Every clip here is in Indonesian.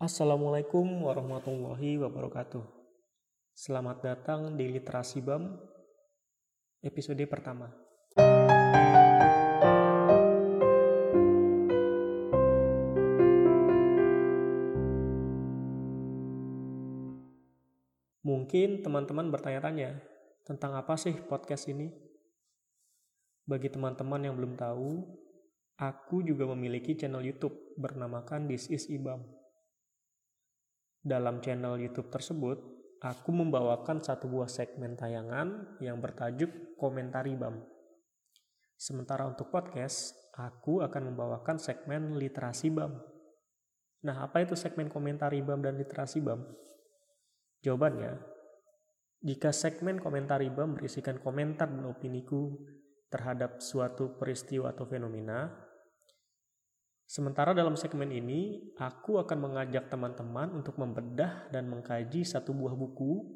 Assalamualaikum warahmatullahi wabarakatuh. Selamat datang di Literasi BAM episode pertama. Mungkin teman-teman bertanya-tanya tentang apa sih podcast ini? Bagi teman-teman yang belum tahu, aku juga memiliki channel YouTube bernamakan This is IBAM. Dalam channel YouTube tersebut, aku membawakan satu buah segmen tayangan yang bertajuk Komentari BAM. Sementara untuk podcast, aku akan membawakan segmen Literasi BAM. Nah, apa itu segmen Komentari BAM dan Literasi BAM? Jawabannya, jika segmen Komentari BAM berisikan komentar dan opiniku terhadap suatu peristiwa atau fenomena, Sementara dalam segmen ini, aku akan mengajak teman-teman untuk membedah dan mengkaji satu buah buku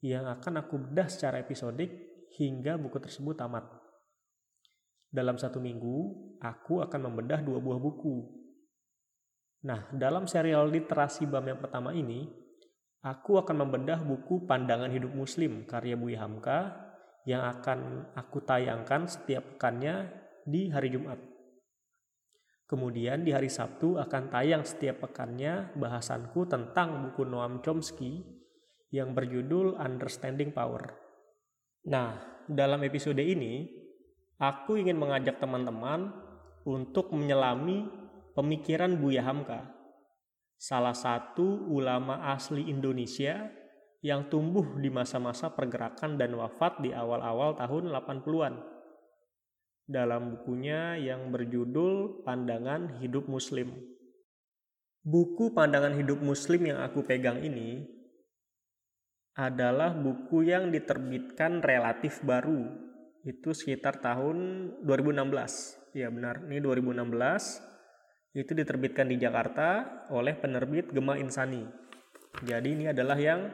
yang akan aku bedah secara episodik hingga buku tersebut tamat. Dalam satu minggu, aku akan membedah dua buah buku. Nah, dalam serial literasi BAM yang pertama ini, aku akan membedah buku Pandangan Hidup Muslim karya Buya Hamka yang akan aku tayangkan setiap pekannya di hari Jumat. Kemudian di hari Sabtu akan tayang setiap pekannya bahasanku tentang buku Noam Chomsky yang berjudul Understanding Power. Nah, dalam episode ini aku ingin mengajak teman-teman untuk menyelami pemikiran Buya Hamka, salah satu ulama asli Indonesia yang tumbuh di masa-masa pergerakan dan wafat di awal-awal tahun 80-an dalam bukunya yang berjudul Pandangan Hidup Muslim. Buku Pandangan Hidup Muslim yang aku pegang ini adalah buku yang diterbitkan relatif baru. Itu sekitar tahun 2016. Ya benar, ini 2016. Itu diterbitkan di Jakarta oleh penerbit Gema Insani. Jadi ini adalah yang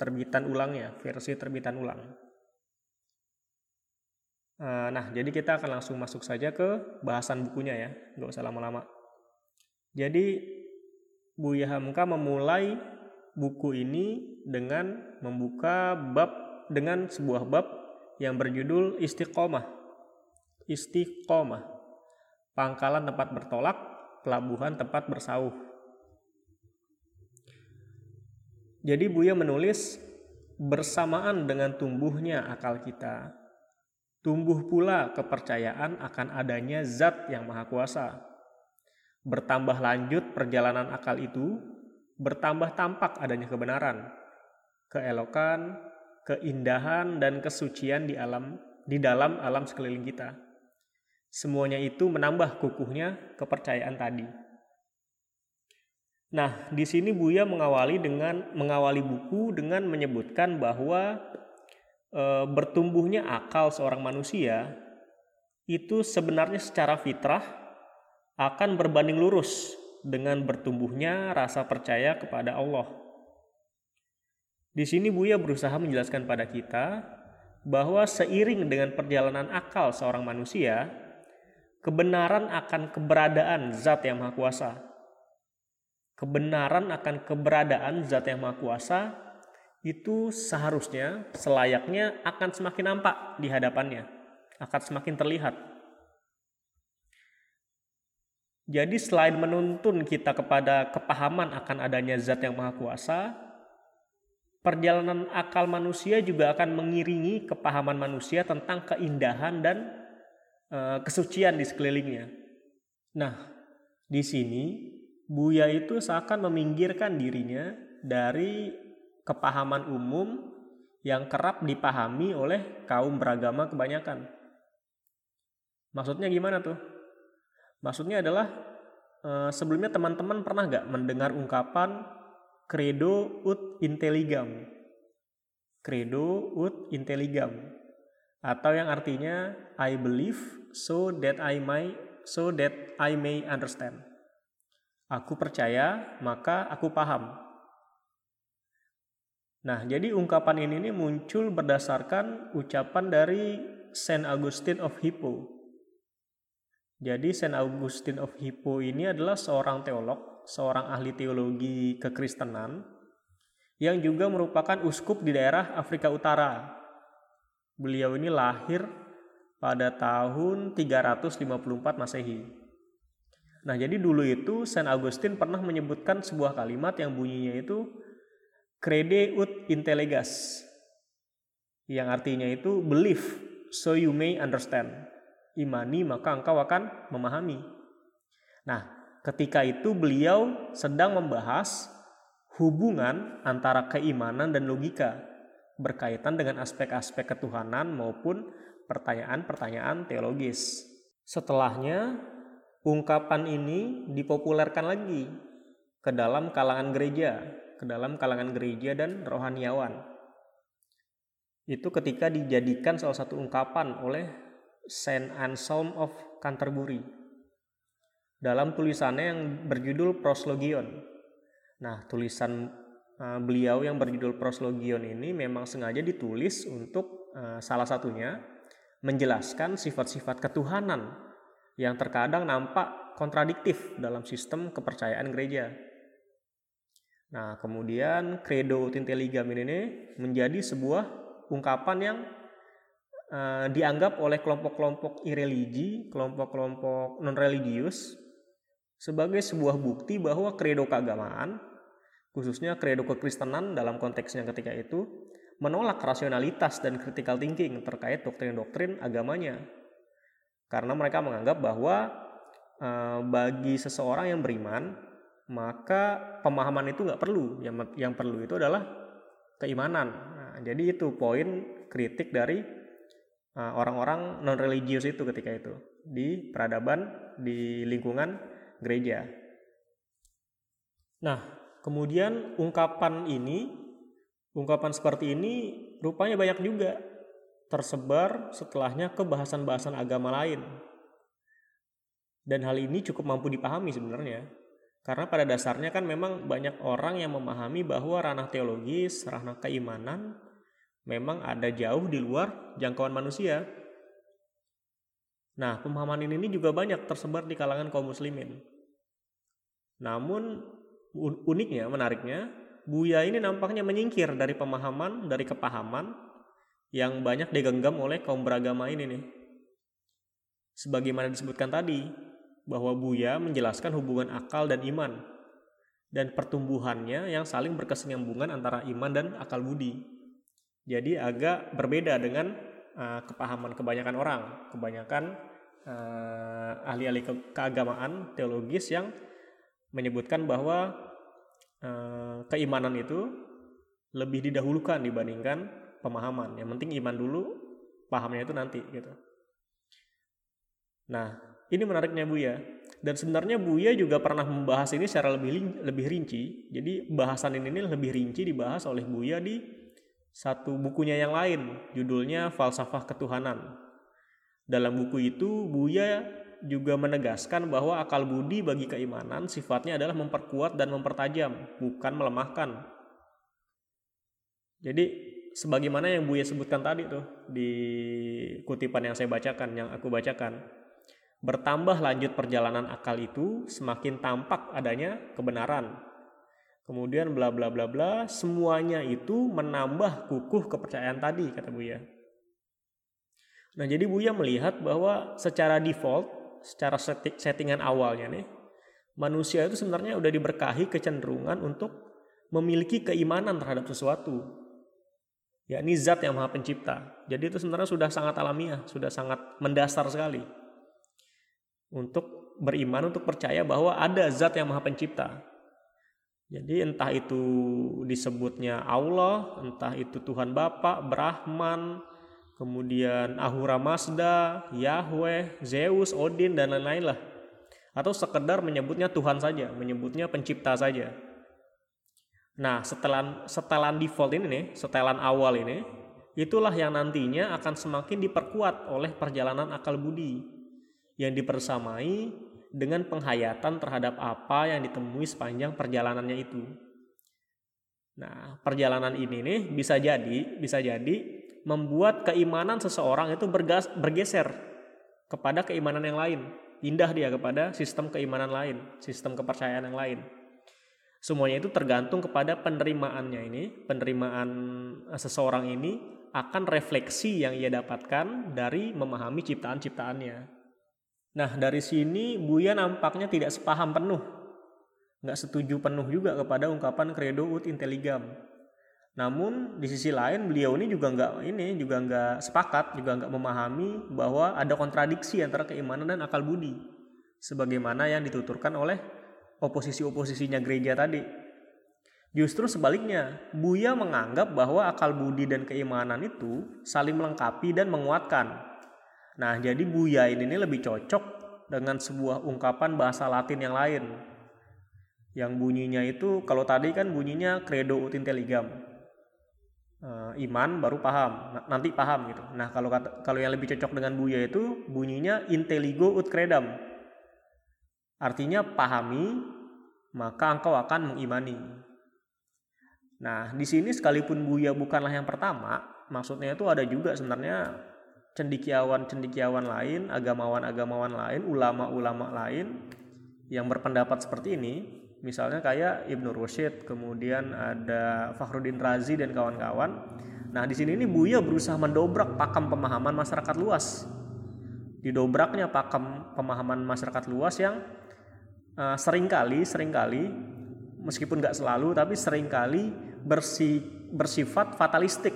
terbitan ulangnya, versi terbitan ulang. Eh, nah, jadi kita akan langsung masuk saja ke bahasan bukunya ya, nggak usah lama-lama. Jadi Buya Hamka memulai buku ini dengan membuka bab dengan sebuah bab yang berjudul Istiqomah. Istiqomah. Pangkalan tempat bertolak, pelabuhan tempat bersauh. Jadi Buya menulis bersamaan dengan tumbuhnya akal kita, Tumbuh pula kepercayaan akan adanya zat yang maha kuasa. Bertambah lanjut perjalanan akal itu, bertambah tampak adanya kebenaran, keelokan, keindahan dan kesucian di alam di dalam alam sekeliling kita. Semuanya itu menambah kukuhnya kepercayaan tadi. Nah, di sini Buya mengawali dengan mengawali buku dengan menyebutkan bahwa e, bertumbuhnya akal seorang manusia itu sebenarnya secara fitrah akan berbanding lurus dengan bertumbuhnya rasa percaya kepada Allah. Di sini Buya berusaha menjelaskan pada kita bahwa seiring dengan perjalanan akal seorang manusia, kebenaran akan keberadaan Zat yang Maha Kuasa. Kebenaran akan keberadaan Zat yang Maha Kuasa itu seharusnya selayaknya akan semakin nampak di hadapannya, akan semakin terlihat. Jadi selain menuntun kita kepada kepahaman akan adanya zat yang maha kuasa, perjalanan akal manusia juga akan mengiringi kepahaman manusia tentang keindahan dan e, kesucian di sekelilingnya. Nah, di sini Buya itu seakan meminggirkan dirinya dari kepahaman umum yang kerap dipahami oleh kaum beragama kebanyakan. Maksudnya gimana tuh? Maksudnya adalah eh, sebelumnya teman-teman pernah gak mendengar ungkapan credo ut intelligam? Credo ut intelligam atau yang artinya I believe so that I may so that I may understand. Aku percaya, maka aku paham. Nah, jadi ungkapan ini nih muncul berdasarkan ucapan dari Saint Augustine of Hippo. Jadi Saint Augustine of Hippo ini adalah seorang teolog, seorang ahli teologi kekristenan yang juga merupakan uskup di daerah Afrika Utara. Beliau ini lahir pada tahun 354 Masehi. Nah, jadi dulu itu Saint Augustine pernah menyebutkan sebuah kalimat yang bunyinya itu crede ut intellegas. Yang artinya itu believe so you may understand imani maka engkau akan memahami. Nah, ketika itu beliau sedang membahas hubungan antara keimanan dan logika berkaitan dengan aspek-aspek ketuhanan maupun pertanyaan-pertanyaan teologis. Setelahnya, ungkapan ini dipopulerkan lagi ke dalam kalangan gereja, ke dalam kalangan gereja dan rohaniawan. Itu ketika dijadikan salah satu ungkapan oleh Saint Anselm of Canterbury dalam tulisannya yang berjudul Proslogion. Nah, tulisan uh, beliau yang berjudul Proslogion ini memang sengaja ditulis untuk uh, salah satunya menjelaskan sifat-sifat ketuhanan yang terkadang nampak kontradiktif dalam sistem kepercayaan gereja. Nah, kemudian Credo Tinteligam ini menjadi sebuah ungkapan yang uh, dianggap oleh kelompok-kelompok ireligi, kelompok-kelompok non-religius sebagai sebuah bukti bahwa kredo keagamaan, khususnya kredo kekristenan dalam konteksnya ketika itu, menolak rasionalitas dan critical thinking terkait doktrin-doktrin agamanya. Karena mereka menganggap bahwa uh, bagi seseorang yang beriman, maka pemahaman itu nggak perlu. Yang, yang perlu itu adalah keimanan. Nah, jadi itu poin kritik dari Eh, orang-orang non religius itu ketika itu di peradaban di lingkungan gereja. Nah, kemudian ungkapan ini, ungkapan seperti ini rupanya banyak juga tersebar setelahnya ke bahasan-bahasan agama lain. Dan hal ini cukup mampu dipahami sebenarnya. Karena pada dasarnya kan memang banyak orang yang memahami bahwa ranah teologis, ranah keimanan memang ada jauh di luar jangkauan manusia. Nah, pemahaman ini juga banyak tersebar di kalangan kaum muslimin. Namun uniknya, menariknya, Buya ini nampaknya menyingkir dari pemahaman, dari kepahaman yang banyak digenggam oleh kaum beragama ini nih. Sebagaimana disebutkan tadi, bahwa Buya menjelaskan hubungan akal dan iman dan pertumbuhannya yang saling berkesinambungan antara iman dan akal budi. Jadi agak berbeda dengan uh, kepahaman kebanyakan orang, kebanyakan uh, ahli-ahli ke keagamaan teologis yang menyebutkan bahwa uh, keimanan itu lebih didahulukan dibandingkan pemahaman. Yang penting iman dulu, pahamnya itu nanti gitu. Nah, ini menariknya Buya. Dan sebenarnya Buya juga pernah membahas ini secara lebih lebih rinci. Jadi bahasan ini lebih rinci dibahas oleh Buya di satu bukunya yang lain, judulnya Falsafah Ketuhanan. Dalam buku itu, Buya juga menegaskan bahwa akal budi bagi keimanan sifatnya adalah memperkuat dan mempertajam, bukan melemahkan. Jadi, sebagaimana yang Buya sebutkan tadi tuh di kutipan yang saya bacakan, yang aku bacakan, bertambah lanjut perjalanan akal itu, semakin tampak adanya kebenaran, Kemudian bla bla bla bla, semuanya itu menambah kukuh kepercayaan tadi kata Buya. Nah, jadi Buya melihat bahwa secara default, secara settingan awalnya nih, manusia itu sebenarnya udah diberkahi kecenderungan untuk memiliki keimanan terhadap sesuatu. Ya, ini zat yang maha pencipta. Jadi itu sebenarnya sudah sangat alamiah, sudah sangat mendasar sekali. Untuk beriman, untuk percaya bahwa ada zat yang maha pencipta. Jadi entah itu disebutnya Allah, entah itu Tuhan Bapa, Brahman, kemudian Ahura Mazda, Yahweh, Zeus, Odin dan lain-lain lah. Atau sekedar menyebutnya Tuhan saja, menyebutnya pencipta saja. Nah, setelan setelan default ini nih, setelan awal ini, itulah yang nantinya akan semakin diperkuat oleh perjalanan akal budi yang dipersamai dengan penghayatan terhadap apa yang ditemui sepanjang perjalanannya itu. Nah, perjalanan ini nih bisa jadi, bisa jadi membuat keimanan seseorang itu bergas, bergeser kepada keimanan yang lain. pindah dia kepada sistem keimanan lain, sistem kepercayaan yang lain. Semuanya itu tergantung kepada penerimaannya ini, penerimaan seseorang ini akan refleksi yang ia dapatkan dari memahami ciptaan-ciptaannya. Nah, dari sini Buya nampaknya tidak sepaham penuh, nggak setuju penuh juga kepada ungkapan credo ut intelligam. Namun di sisi lain beliau ini juga nggak ini juga nggak sepakat, juga nggak memahami bahwa ada kontradiksi antara keimanan dan akal budi, sebagaimana yang dituturkan oleh oposisi-oposisinya gereja tadi. Justru sebaliknya, Buya menganggap bahwa akal budi dan keimanan itu saling melengkapi dan menguatkan. Nah, jadi Buya ini lebih cocok dengan sebuah ungkapan bahasa Latin yang lain. Yang bunyinya itu, kalau tadi kan bunyinya credo ut intelligam. E, iman baru paham, nanti paham gitu. Nah, kalau kalau yang lebih cocok dengan Buya itu bunyinya intelligo ut credam Artinya pahami, maka engkau akan mengimani. Nah, di sini sekalipun Buya bukanlah yang pertama, maksudnya itu ada juga sebenarnya cendikiawan-cendikiawan lain, agamawan-agamawan lain, ulama-ulama lain yang berpendapat seperti ini. Misalnya kayak Ibnu Rushid, kemudian ada Fakhruddin Razi dan kawan-kawan. Nah, di sini ini Buya berusaha mendobrak pakam pemahaman masyarakat luas. Didobraknya pakam pemahaman masyarakat luas yang uh, sering kali sering kali meskipun nggak selalu tapi sering kali bersi, bersifat fatalistik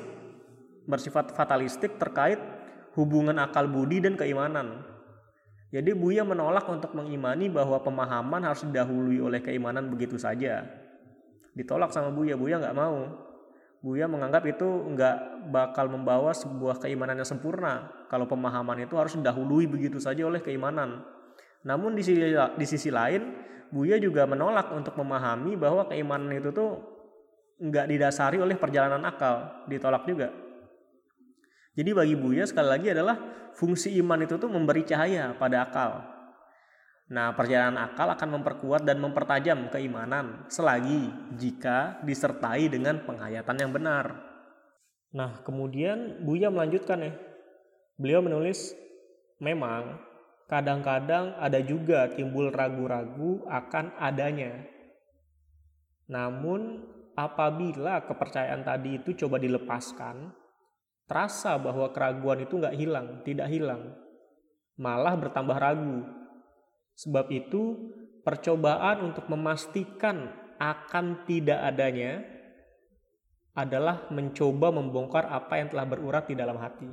bersifat fatalistik terkait hubungan akal budi dan keimanan. Jadi Buya menolak untuk mengimani bahwa pemahaman harus didahului oleh keimanan begitu saja. Ditolak sama Buya, Buya nggak mau. Buya menganggap itu nggak bakal membawa sebuah keimanan yang sempurna kalau pemahaman itu harus didahului begitu saja oleh keimanan. Namun di sisi, di sisi lain, Buya juga menolak untuk memahami bahwa keimanan itu tuh nggak didasari oleh perjalanan akal, ditolak juga. Jadi bagi Buya sekali lagi adalah fungsi iman itu tuh memberi cahaya pada akal. Nah, perjalanan akal akan memperkuat dan mempertajam keimanan selagi jika disertai dengan penghayatan yang benar. Nah, kemudian Buya melanjutkan ya. Beliau menulis, memang kadang-kadang ada juga timbul ragu-ragu akan adanya. Namun, apabila kepercayaan tadi itu coba dilepaskan, terasa bahwa keraguan itu nggak hilang, tidak hilang, malah bertambah ragu. Sebab itu, percobaan untuk memastikan akan tidak adanya adalah mencoba membongkar apa yang telah berurat di dalam hati.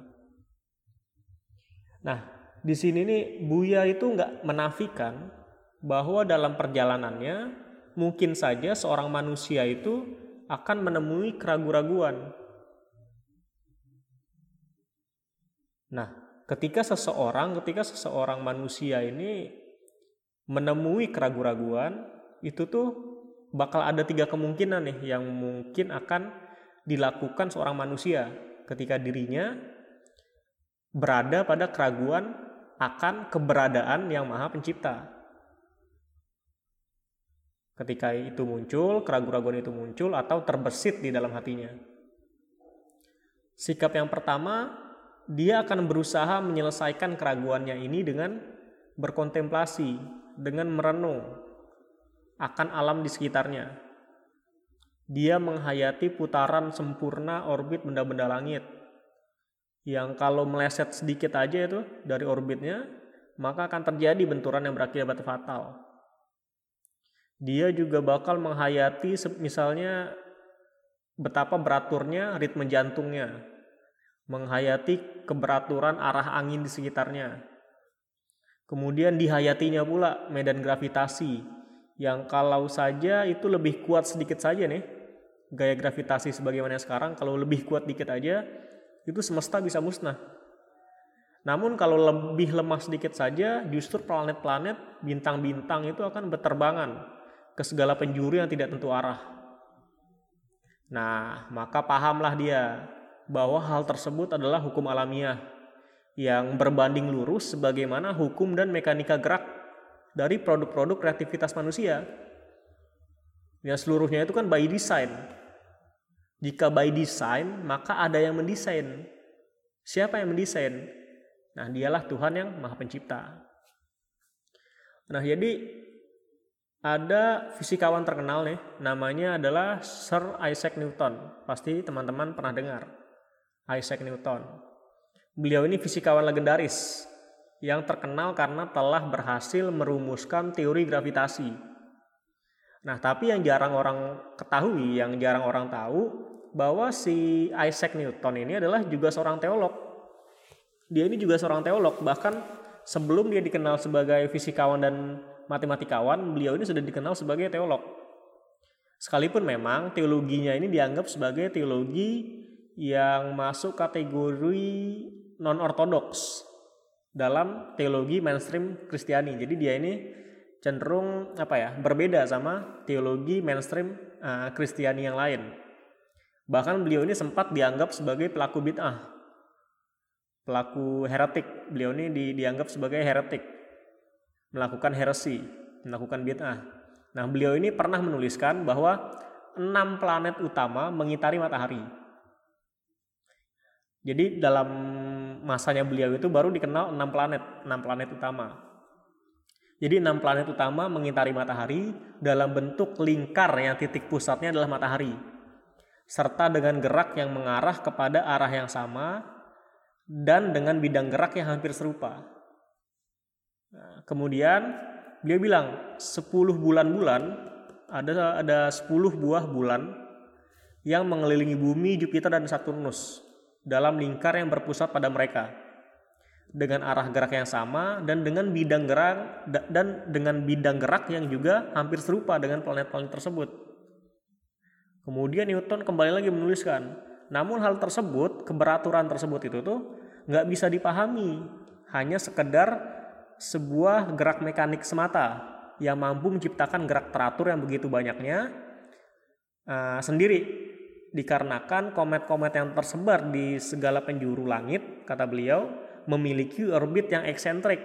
Nah, di sini nih Buya itu nggak menafikan bahwa dalam perjalanannya mungkin saja seorang manusia itu akan menemui keraguan-raguan. Nah, ketika seseorang, ketika seseorang manusia ini menemui keraguan-raguan, itu tuh bakal ada tiga kemungkinan nih yang mungkin akan dilakukan seorang manusia ketika dirinya berada pada keraguan akan keberadaan yang maha pencipta. Ketika itu muncul, keraguan-keraguan itu muncul atau terbesit di dalam hatinya. Sikap yang pertama, dia akan berusaha menyelesaikan keraguannya ini dengan berkontemplasi, dengan merenung akan alam di sekitarnya. Dia menghayati putaran sempurna orbit benda-benda langit, yang kalau meleset sedikit aja itu dari orbitnya, maka akan terjadi benturan yang berakibat fatal. Dia juga bakal menghayati misalnya betapa beraturnya ritme jantungnya, menghayati keberaturan arah angin di sekitarnya. Kemudian dihayatinya pula medan gravitasi yang kalau saja itu lebih kuat sedikit saja nih, gaya gravitasi sebagaimana sekarang kalau lebih kuat dikit aja itu semesta bisa musnah. Namun kalau lebih lemah sedikit saja, justru planet-planet, bintang-bintang itu akan berterbangan ke segala penjuru yang tidak tentu arah. Nah, maka pahamlah dia bahwa hal tersebut adalah hukum alamiah yang berbanding lurus sebagaimana hukum dan mekanika gerak dari produk-produk kreativitas manusia. Yang seluruhnya itu kan by design. Jika by design, maka ada yang mendesain. Siapa yang mendesain? Nah, dialah Tuhan yang Maha Pencipta. Nah, jadi ada fisikawan terkenal nih, namanya adalah Sir Isaac Newton. Pasti teman-teman pernah dengar. Isaac Newton. Beliau ini fisikawan legendaris yang terkenal karena telah berhasil merumuskan teori gravitasi. Nah, tapi yang jarang orang ketahui, yang jarang orang tahu, bahwa si Isaac Newton ini adalah juga seorang teolog. Dia ini juga seorang teolog, bahkan sebelum dia dikenal sebagai fisikawan dan matematikawan, beliau ini sudah dikenal sebagai teolog. Sekalipun memang teologinya ini dianggap sebagai teologi yang masuk kategori non-ortodoks dalam teologi mainstream Kristiani. Jadi dia ini cenderung apa ya berbeda sama teologi mainstream uh, Kristiani yang lain. Bahkan beliau ini sempat dianggap sebagai pelaku bid'ah, pelaku heretik. Beliau ini di, dianggap sebagai heretik melakukan heresi, melakukan bid'ah. Nah, beliau ini pernah menuliskan bahwa enam planet utama mengitari matahari. Jadi dalam masanya beliau itu baru dikenal enam planet, enam planet utama. Jadi enam planet utama mengitari matahari dalam bentuk lingkar yang titik pusatnya adalah matahari. Serta dengan gerak yang mengarah kepada arah yang sama dan dengan bidang gerak yang hampir serupa. Nah, kemudian beliau bilang 10 bulan-bulan ada ada 10 buah bulan yang mengelilingi bumi, Jupiter dan Saturnus dalam lingkar yang berpusat pada mereka dengan arah gerak yang sama dan dengan bidang gerak dan dengan bidang gerak yang juga hampir serupa dengan planet-planet tersebut. Kemudian Newton kembali lagi menuliskan, namun hal tersebut, keberaturan tersebut itu tuh nggak bisa dipahami hanya sekedar sebuah gerak mekanik semata yang mampu menciptakan gerak teratur yang begitu banyaknya uh, sendiri dikarenakan komet-komet yang tersebar di segala penjuru langit kata beliau memiliki orbit yang eksentrik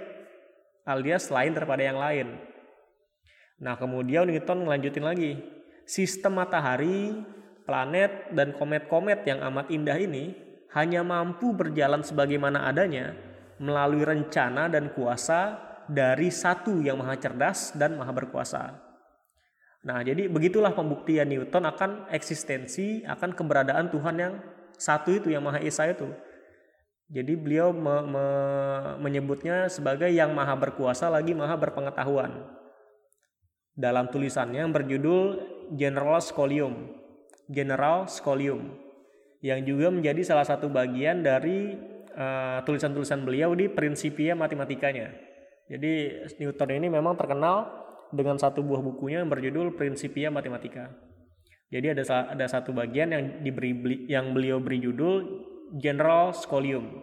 alias lain daripada yang lain. Nah kemudian Newton melanjutin lagi sistem matahari, planet dan komet-komet yang amat indah ini hanya mampu berjalan sebagaimana adanya melalui rencana dan kuasa dari satu yang maha cerdas dan maha berkuasa. Nah, jadi begitulah pembuktian Newton akan eksistensi, akan keberadaan Tuhan yang satu itu, yang maha esa itu. Jadi beliau me me menyebutnya sebagai yang maha berkuasa lagi maha berpengetahuan. Dalam tulisannya yang berjudul General Scholium, General Scholium, yang juga menjadi salah satu bagian dari eh, tulisan-tulisan beliau di Principia Matematikanya. Jadi Newton ini memang terkenal dengan satu buah bukunya yang berjudul Principia Matematika. Jadi ada ada satu bagian yang diberi yang beliau beri judul General Scholium.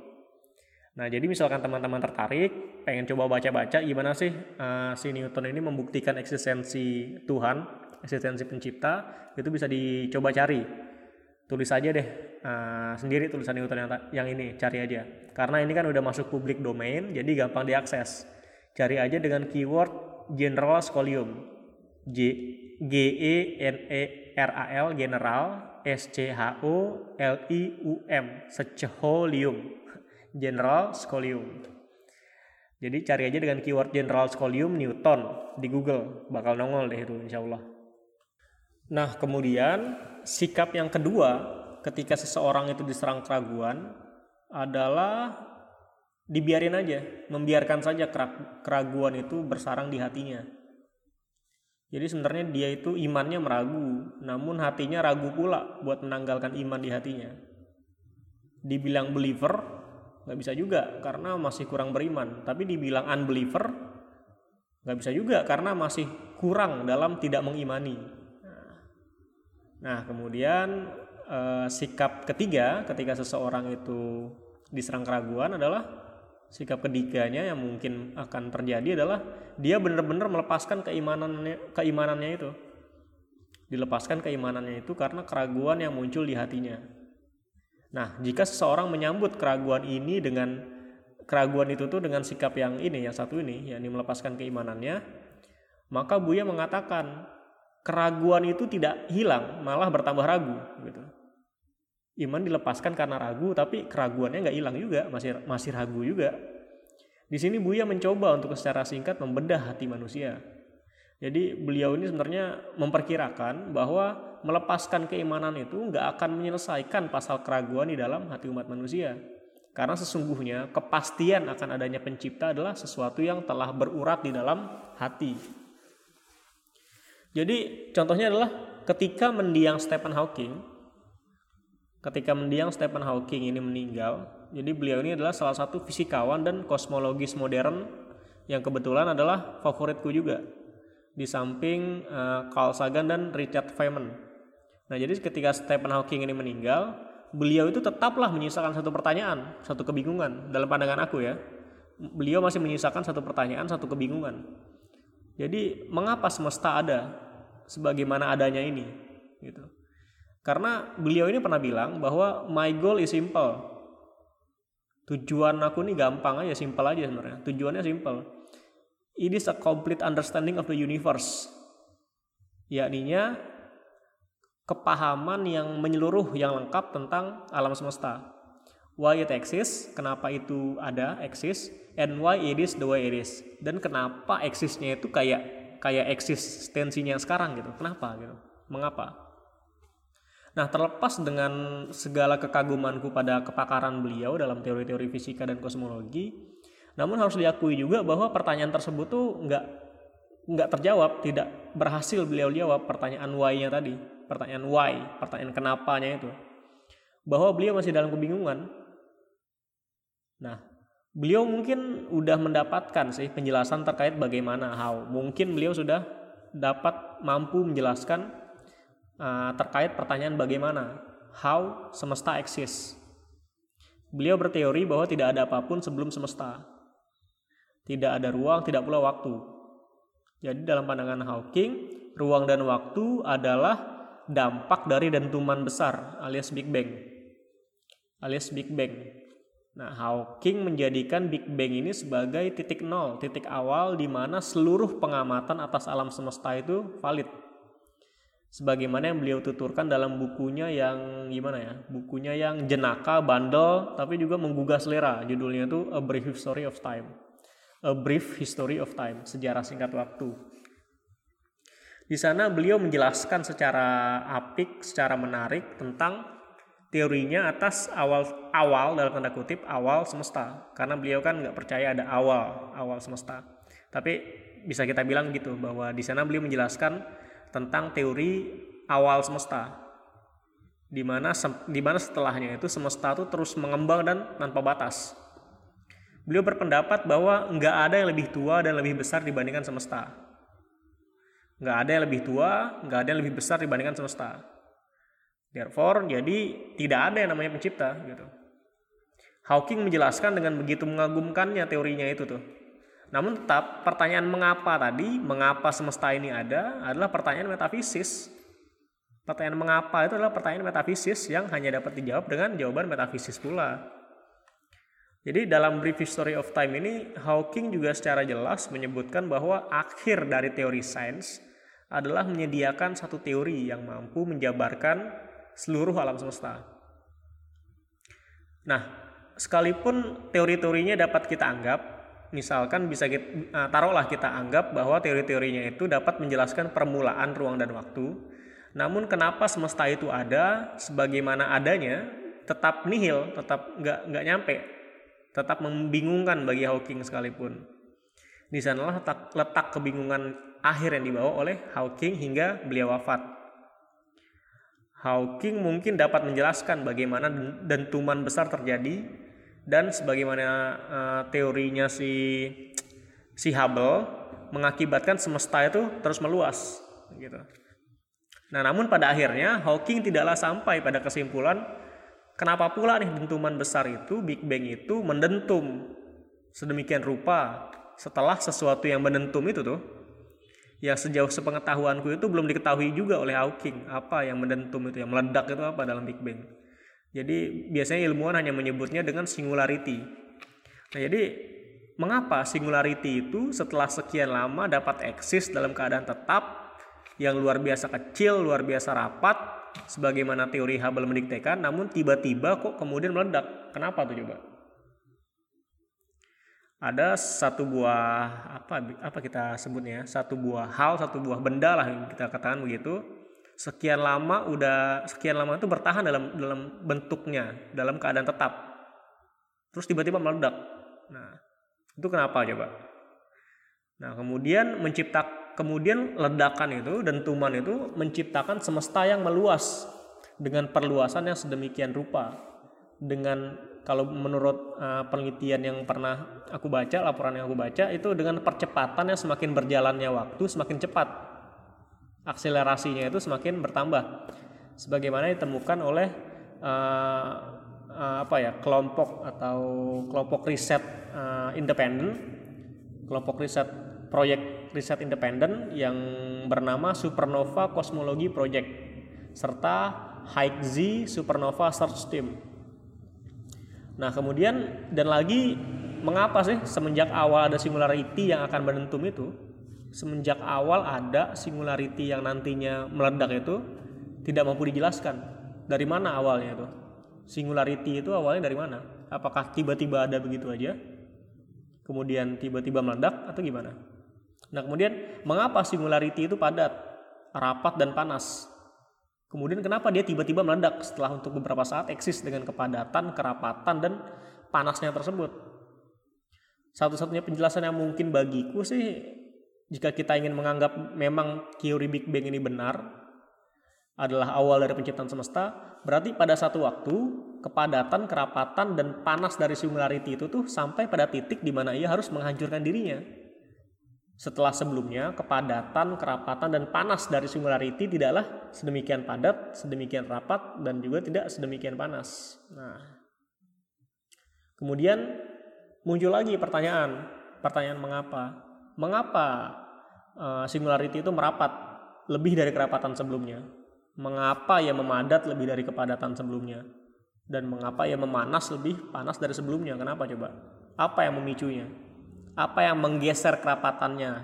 Nah, jadi misalkan teman-teman tertarik, pengen coba baca-baca gimana sih uh, si Newton ini membuktikan eksistensi Tuhan, eksistensi pencipta, itu bisa dicoba cari tulis aja deh uh, sendiri tulisan Newton yang, yang ini cari aja karena ini kan udah masuk publik domain jadi gampang diakses cari aja dengan keyword general scholium J G E N E R A L general S C H O L I U M scholium general scholium jadi cari aja dengan keyword general scholium Newton di Google. Bakal nongol deh itu insya Allah nah kemudian sikap yang kedua ketika seseorang itu diserang keraguan adalah dibiarin aja, membiarkan saja keraguan itu bersarang di hatinya. Jadi sebenarnya dia itu imannya meragu, namun hatinya ragu pula buat menanggalkan iman di hatinya. Dibilang believer nggak bisa juga karena masih kurang beriman, tapi dibilang unbeliever nggak bisa juga karena masih kurang dalam tidak mengimani. Nah, kemudian eh, sikap ketiga ketika seseorang itu diserang keraguan adalah sikap ketiganya yang mungkin akan terjadi adalah dia benar-benar melepaskan keimanannya keimanannya itu. Dilepaskan keimanannya itu karena keraguan yang muncul di hatinya. Nah, jika seseorang menyambut keraguan ini dengan keraguan itu tuh dengan sikap yang ini, yang satu ini, yakni melepaskan keimanannya, maka Buya mengatakan keraguan itu tidak hilang, malah bertambah ragu gitu. Iman dilepaskan karena ragu, tapi keraguannya nggak hilang juga, masih masih ragu juga. Di sini Buya mencoba untuk secara singkat membedah hati manusia. Jadi beliau ini sebenarnya memperkirakan bahwa melepaskan keimanan itu nggak akan menyelesaikan pasal keraguan di dalam hati umat manusia. Karena sesungguhnya kepastian akan adanya pencipta adalah sesuatu yang telah berurat di dalam hati. Jadi contohnya adalah ketika mendiang Stephen Hawking, ketika mendiang Stephen Hawking ini meninggal, jadi beliau ini adalah salah satu fisikawan dan kosmologis modern yang kebetulan adalah favoritku juga di samping uh, Carl Sagan dan Richard Feynman. Nah, jadi ketika Stephen Hawking ini meninggal, beliau itu tetaplah menyisakan satu pertanyaan, satu kebingungan dalam pandangan aku ya. Beliau masih menyisakan satu pertanyaan, satu kebingungan. Jadi, mengapa semesta ada sebagaimana adanya ini? Gitu. Karena beliau ini pernah bilang bahwa my goal is simple. Tujuan aku nih gampang aja simpel aja sebenarnya. Tujuannya simpel it is a complete understanding of the universe. Yakninya kepahaman yang menyeluruh yang lengkap tentang alam semesta. Why it exists kenapa itu ada eksis and why it is the way it is. Dan kenapa eksisnya itu kayak kayak eksistensinya sekarang gitu. Kenapa gitu? Mengapa Nah, terlepas dengan segala kekagumanku pada kepakaran beliau dalam teori-teori fisika dan kosmologi, namun harus diakui juga bahwa pertanyaan tersebut tuh nggak nggak terjawab, tidak berhasil beliau jawab pertanyaan why-nya tadi, pertanyaan why, pertanyaan kenapanya itu. Bahwa beliau masih dalam kebingungan. Nah, beliau mungkin udah mendapatkan sih penjelasan terkait bagaimana how. Mungkin beliau sudah dapat mampu menjelaskan uh, terkait pertanyaan bagaimana how semesta eksis. Beliau berteori bahwa tidak ada apa pun sebelum semesta. Tidak ada ruang, tidak pula waktu. Jadi dalam pandangan Hawking, ruang dan waktu adalah dampak dari dentuman besar alias Big Bang. Alias Big Bang. Nah, Hawking menjadikan Big Bang ini sebagai titik nol, titik awal di mana seluruh pengamatan atas alam semesta itu valid sebagaimana yang beliau tuturkan dalam bukunya yang gimana ya bukunya yang jenaka bandel tapi juga menggugah selera. Judulnya itu A Brief History of Time. A Brief History of Time sejarah singkat waktu. Di sana beliau menjelaskan secara apik secara menarik tentang teorinya atas awal awal dalam tanda kutip awal semesta. Karena beliau kan nggak percaya ada awal awal semesta. Tapi bisa kita bilang gitu bahwa di sana beliau menjelaskan tentang teori awal semesta di mana di mana setelahnya itu semesta itu terus mengembang dan tanpa batas. Beliau berpendapat bahwa nggak ada yang lebih tua dan lebih besar dibandingkan semesta. Nggak ada yang lebih tua, nggak ada yang lebih besar dibandingkan semesta. Therefore, jadi tidak ada yang namanya pencipta gitu. Hawking menjelaskan dengan begitu mengagumkannya teorinya itu tuh. Namun tetap pertanyaan mengapa tadi, mengapa semesta ini ada adalah pertanyaan metafisis. Pertanyaan mengapa itu adalah pertanyaan metafisis yang hanya dapat dijawab dengan jawaban metafisis pula. Jadi dalam Brief History of Time ini Hawking juga secara jelas menyebutkan bahwa akhir dari teori sains adalah menyediakan satu teori yang mampu menjabarkan seluruh alam semesta. Nah, sekalipun teori-teorinya dapat kita anggap misalkan bisa kita, uh, taruhlah kita anggap bahwa teori-teorinya itu dapat menjelaskan permulaan ruang dan waktu. Namun kenapa semesta itu ada sebagaimana adanya tetap nihil, tetap nggak nggak nyampe, tetap membingungkan bagi Hawking sekalipun. Di sanalah letak, letak kebingungan akhir yang dibawa oleh Hawking hingga beliau wafat. Hawking mungkin dapat menjelaskan bagaimana dentuman besar terjadi dan sebagaimana uh, teorinya si si Hubble mengakibatkan semesta itu terus meluas gitu. Nah, namun pada akhirnya Hawking tidaklah sampai pada kesimpulan kenapa pula nih dentuman besar itu Big Bang itu mendentum sedemikian rupa setelah sesuatu yang mendentum itu tuh yang sejauh sepengetahuanku itu belum diketahui juga oleh Hawking apa yang mendentum itu yang meledak itu apa dalam Big Bang. Jadi biasanya ilmuwan hanya menyebutnya dengan singularity. Nah, jadi mengapa singularity itu setelah sekian lama dapat eksis dalam keadaan tetap yang luar biasa kecil, luar biasa rapat sebagaimana teori Hubble mendiktekan, namun tiba-tiba kok kemudian meledak. Kenapa tuh coba? ada satu buah apa apa kita sebutnya satu buah hal satu buah benda lah yang kita katakan begitu sekian lama udah sekian lama itu bertahan dalam dalam bentuknya dalam keadaan tetap. Terus tiba-tiba meledak. Nah itu kenapa coba? Nah kemudian mencipta kemudian ledakan itu dentuman itu menciptakan semesta yang meluas dengan perluasan yang sedemikian rupa. Dengan kalau menurut uh, penelitian yang pernah aku baca, laporan yang aku baca itu dengan percepatan yang semakin berjalannya waktu semakin cepat. Akselerasinya itu semakin bertambah. Sebagaimana ditemukan oleh uh, uh, apa ya, kelompok atau kelompok riset uh, independen, kelompok riset proyek riset independen yang bernama Supernova Cosmology Project serta High-Z Supernova Search Team Nah, kemudian dan lagi mengapa sih semenjak awal ada singularity yang akan menentum itu, semenjak awal ada singularity yang nantinya meledak itu tidak mampu dijelaskan. Dari mana awalnya itu? Singularity itu awalnya dari mana? Apakah tiba-tiba ada begitu aja? Kemudian tiba-tiba meledak atau gimana? Nah, kemudian mengapa singularity itu padat, rapat dan panas? Kemudian kenapa dia tiba-tiba meledak setelah untuk beberapa saat eksis dengan kepadatan, kerapatan, dan panasnya tersebut. Satu-satunya penjelasan yang mungkin bagiku sih, jika kita ingin menganggap memang teori Big Bang ini benar, adalah awal dari penciptaan semesta, berarti pada satu waktu, kepadatan, kerapatan, dan panas dari singularity itu tuh sampai pada titik di mana ia harus menghancurkan dirinya setelah sebelumnya, kepadatan, kerapatan, dan panas dari singularity tidaklah sedemikian padat, sedemikian rapat, dan juga tidak sedemikian panas. Nah, kemudian muncul lagi pertanyaan, pertanyaan mengapa? Mengapa uh, singularity itu merapat lebih dari kerapatan sebelumnya? Mengapa ia memadat lebih dari kepadatan sebelumnya? Dan mengapa ia memanas lebih panas dari sebelumnya? Kenapa coba? Apa yang memicunya? apa yang menggeser kerapatannya,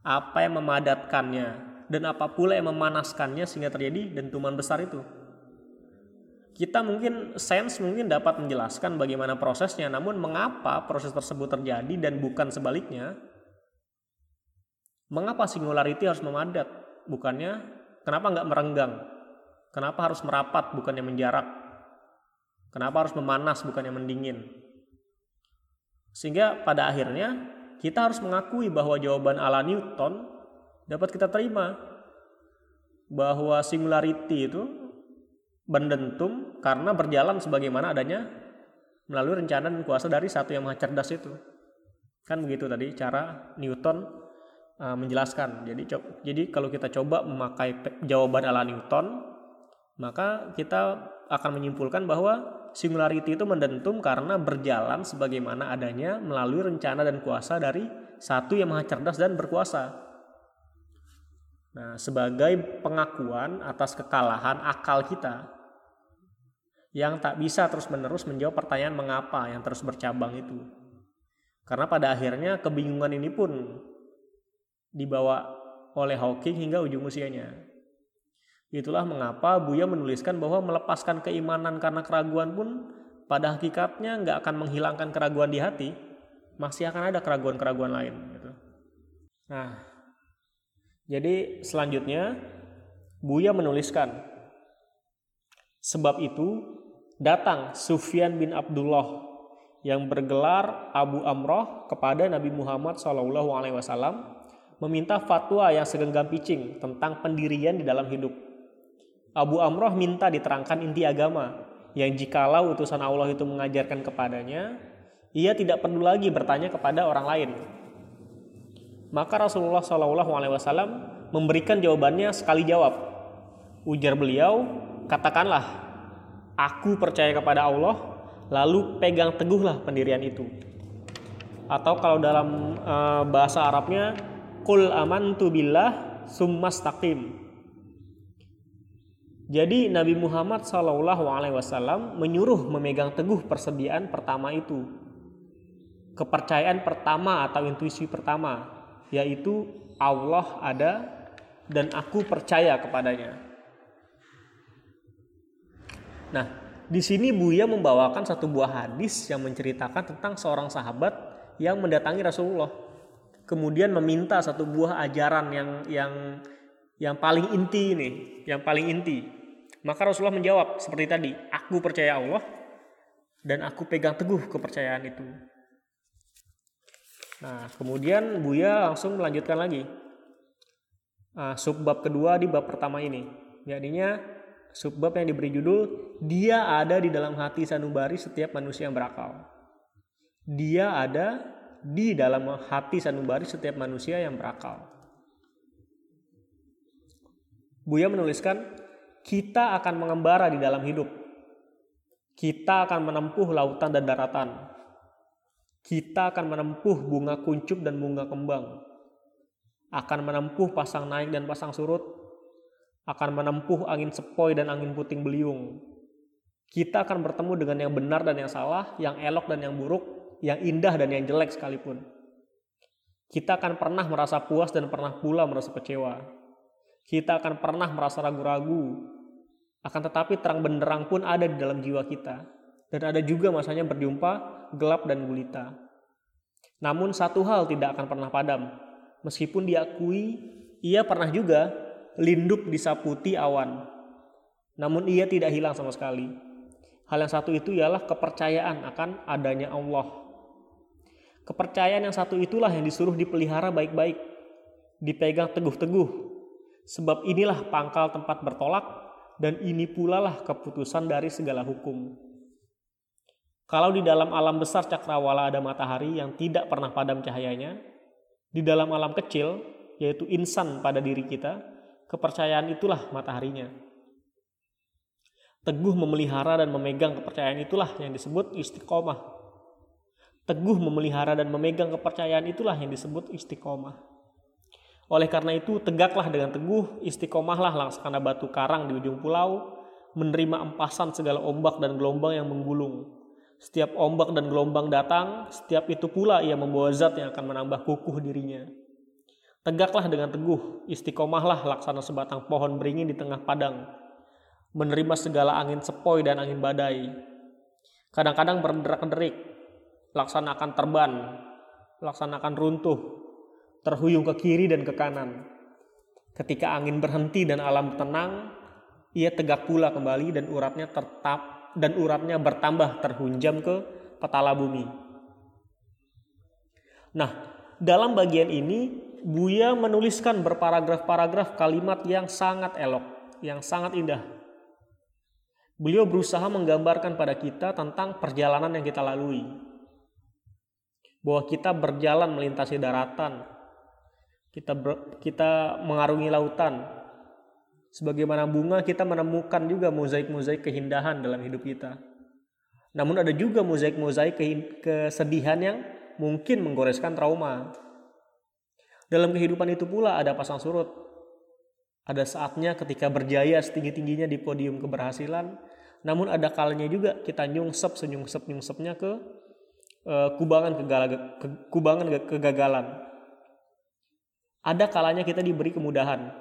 apa yang memadatkannya, dan apa pula yang memanaskannya sehingga terjadi dentuman besar itu. Kita mungkin sense mungkin dapat menjelaskan bagaimana prosesnya, namun mengapa proses tersebut terjadi dan bukan sebaliknya? Mengapa singularity harus memadat? Bukannya kenapa nggak merenggang? Kenapa harus merapat bukannya menjarak? Kenapa harus memanas bukannya mendingin? Sehingga pada akhirnya kita harus mengakui bahwa jawaban ala Newton dapat kita terima bahwa singularity itu mendentum karena berjalan sebagaimana adanya melalui rencana dan kuasa dari satu yang maha cerdas itu. Kan begitu tadi cara Newton uh, menjelaskan. Jadi jadi kalau kita coba memakai jawaban ala Newton, maka kita akan menyimpulkan bahwa singularity itu mendentum karena berjalan sebagaimana adanya melalui rencana dan kuasa dari satu yang maha cerdas dan berkuasa. Nah, sebagai pengakuan atas kekalahan akal kita yang tak bisa terus-menerus menjawab pertanyaan mengapa yang terus bercabang itu. Karena pada akhirnya kebingungan ini pun dibawa oleh Hawking hingga ujung usianya. Itulah mengapa Buya menuliskan bahwa melepaskan keimanan karena keraguan pun pada hakikatnya nggak akan menghilangkan keraguan di hati, masih akan ada keraguan-keraguan lain. Gitu. Nah, jadi selanjutnya Buya menuliskan, sebab itu datang Sufyan bin Abdullah yang bergelar Abu Amroh kepada Nabi Muhammad SAW meminta fatwa yang segenggam picing tentang pendirian di dalam hidup. Abu Amroh minta diterangkan inti agama yang jikalau utusan Allah itu mengajarkan kepadanya, ia tidak perlu lagi bertanya kepada orang lain. Maka Rasulullah Shallallahu Alaihi Wasallam memberikan jawabannya sekali jawab. Ujar beliau, katakanlah, aku percaya kepada Allah, lalu pegang teguhlah pendirian itu. Atau kalau dalam uh, bahasa Arabnya, kul amantu billah summastaqim jadi Nabi Muhammad Shallallahu Alaihi Wasallam menyuruh memegang teguh persediaan pertama itu, kepercayaan pertama atau intuisi pertama, yaitu Allah ada dan aku percaya kepadanya. Nah, di sini Buya membawakan satu buah hadis yang menceritakan tentang seorang sahabat yang mendatangi Rasulullah. Kemudian meminta satu buah ajaran yang yang yang paling inti ini, yang paling inti. Maka Rasulullah menjawab seperti tadi, aku percaya Allah dan aku pegang teguh kepercayaan itu. Nah, kemudian Buya langsung melanjutkan lagi. Nah, subbab kedua di bab pertama ini. Jadinya subbab yang diberi judul Dia ada di dalam hati sanubari setiap manusia yang berakal. Dia ada di dalam hati sanubari setiap manusia yang berakal. Buya menuliskan, kita akan mengembara di dalam hidup. Kita akan menempuh lautan dan daratan. Kita akan menempuh bunga kuncup dan bunga kembang. Akan menempuh pasang naik dan pasang surut. Akan menempuh angin sepoi dan angin puting beliung. Kita akan bertemu dengan yang benar dan yang salah, yang elok dan yang buruk, yang indah dan yang jelek sekalipun. Kita akan pernah merasa puas dan pernah pula merasa kecewa. Kita akan pernah merasa ragu-ragu. Akan tetapi terang benderang pun ada di dalam jiwa kita. Dan ada juga masanya berjumpa gelap dan gulita. Namun satu hal tidak akan pernah padam. Meskipun diakui, ia pernah juga linduk disaputi awan. Namun ia tidak hilang sama sekali. Hal yang satu itu ialah kepercayaan akan adanya Allah. Kepercayaan yang satu itulah yang disuruh dipelihara baik-baik, dipegang teguh-teguh, Sebab inilah pangkal tempat bertolak dan ini pula lah keputusan dari segala hukum. Kalau di dalam alam besar cakrawala ada matahari yang tidak pernah padam cahayanya, di dalam alam kecil, yaitu insan pada diri kita, kepercayaan itulah mataharinya. Teguh memelihara dan memegang kepercayaan itulah yang disebut istiqomah. Teguh memelihara dan memegang kepercayaan itulah yang disebut istiqomah. Oleh karena itu, tegaklah dengan teguh, istiqomahlah laksana batu karang di ujung pulau, menerima empasan segala ombak dan gelombang yang menggulung. Setiap ombak dan gelombang datang, setiap itu pula ia membawa zat yang akan menambah kukuh dirinya. Tegaklah dengan teguh, istiqomahlah laksana sebatang pohon beringin di tengah padang, menerima segala angin sepoi dan angin badai. Kadang-kadang berderak-derik, laksanakan terban, laksanakan runtuh, terhuyung ke kiri dan ke kanan. Ketika angin berhenti dan alam tenang, ia tegak pula kembali dan uratnya tetap dan uratnya bertambah terhunjam ke petala bumi. Nah, dalam bagian ini Buya menuliskan berparagraf-paragraf kalimat yang sangat elok, yang sangat indah. Beliau berusaha menggambarkan pada kita tentang perjalanan yang kita lalui. Bahwa kita berjalan melintasi daratan, kita ber, kita mengarungi lautan. Sebagaimana bunga kita menemukan juga mozaik-mozaik keindahan dalam hidup kita. Namun ada juga mozaik-mozaik kesedihan yang mungkin menggoreskan trauma. Dalam kehidupan itu pula ada pasang surut. Ada saatnya ketika berjaya setinggi-tingginya di podium keberhasilan, namun ada kalanya juga kita nyungsep senyungsep nyungsepnya ke uh, kubangan ke, kubangan kegagalan ada kalanya kita diberi kemudahan,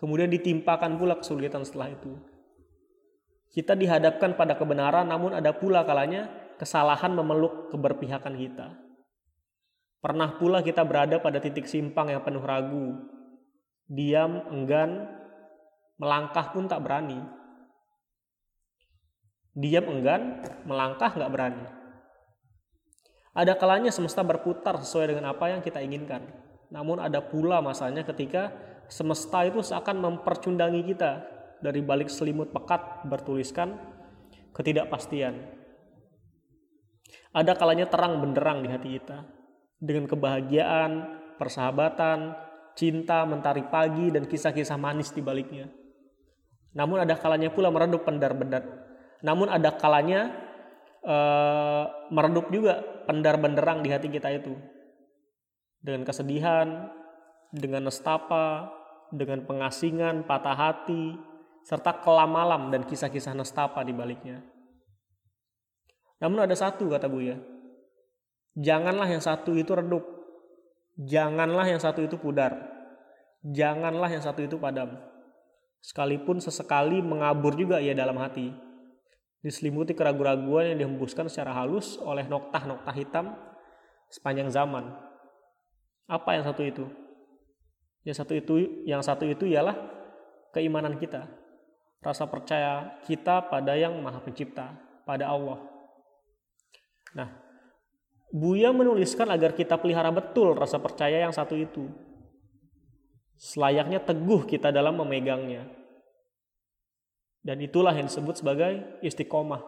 kemudian ditimpakan pula kesulitan setelah itu. Kita dihadapkan pada kebenaran, namun ada pula kalanya kesalahan memeluk keberpihakan kita. Pernah pula kita berada pada titik simpang yang penuh ragu, diam, enggan, melangkah pun tak berani. Diam enggan, melangkah nggak berani. Ada kalanya semesta berputar sesuai dengan apa yang kita inginkan. Namun ada pula masanya ketika semesta itu seakan mempercundangi kita dari balik selimut pekat bertuliskan ketidakpastian. Ada kalanya terang benderang di hati kita dengan kebahagiaan, persahabatan, cinta, mentari pagi dan kisah-kisah manis di baliknya. Namun ada kalanya pula meredup pendar-bendar. Namun ada kalanya uh, meredup juga pendar benderang di hati kita itu. Dengan kesedihan, dengan nestapa, dengan pengasingan, patah hati, serta kelam malam dan kisah-kisah nestapa di baliknya. Namun ada satu kata Buya, janganlah yang satu itu redup, janganlah yang satu itu pudar, janganlah yang satu itu padam. Sekalipun sesekali mengabur juga ia dalam hati, diselimuti keraguan-raguan yang dihembuskan secara halus oleh noktah-noktah hitam sepanjang zaman. Apa yang satu itu? Yang satu itu yang satu itu ialah keimanan kita. Rasa percaya kita pada yang Maha Pencipta, pada Allah. Nah, Buya menuliskan agar kita pelihara betul rasa percaya yang satu itu. Selayaknya teguh kita dalam memegangnya. Dan itulah yang disebut sebagai istiqomah.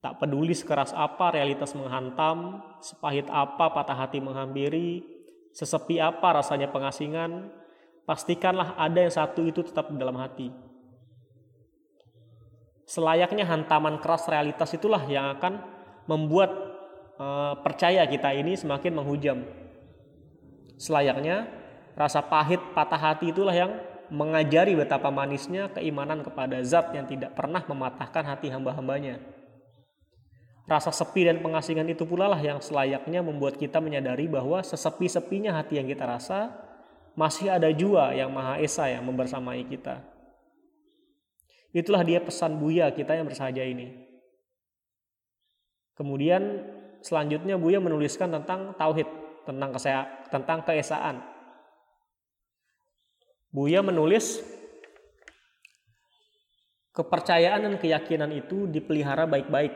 Tak peduli sekeras apa realitas menghantam, sepahit apa patah hati menghampiri, sesepi apa rasanya pengasingan, pastikanlah ada yang satu itu tetap di dalam hati. Selayaknya hantaman keras realitas itulah yang akan membuat e, percaya kita ini semakin menghujam. Selayaknya rasa pahit patah hati itulah yang mengajari betapa manisnya keimanan kepada zat yang tidak pernah mematahkan hati hamba-hambanya. Rasa sepi dan pengasingan itu pula lah yang selayaknya membuat kita menyadari bahwa sesepi-sepinya hati yang kita rasa, masih ada jua yang Maha Esa yang membersamai kita. Itulah dia pesan Buya kita yang bersahaja ini. Kemudian selanjutnya Buya menuliskan tentang tauhid, tentang kesea, tentang keesaan. Buya menulis kepercayaan dan keyakinan itu dipelihara baik-baik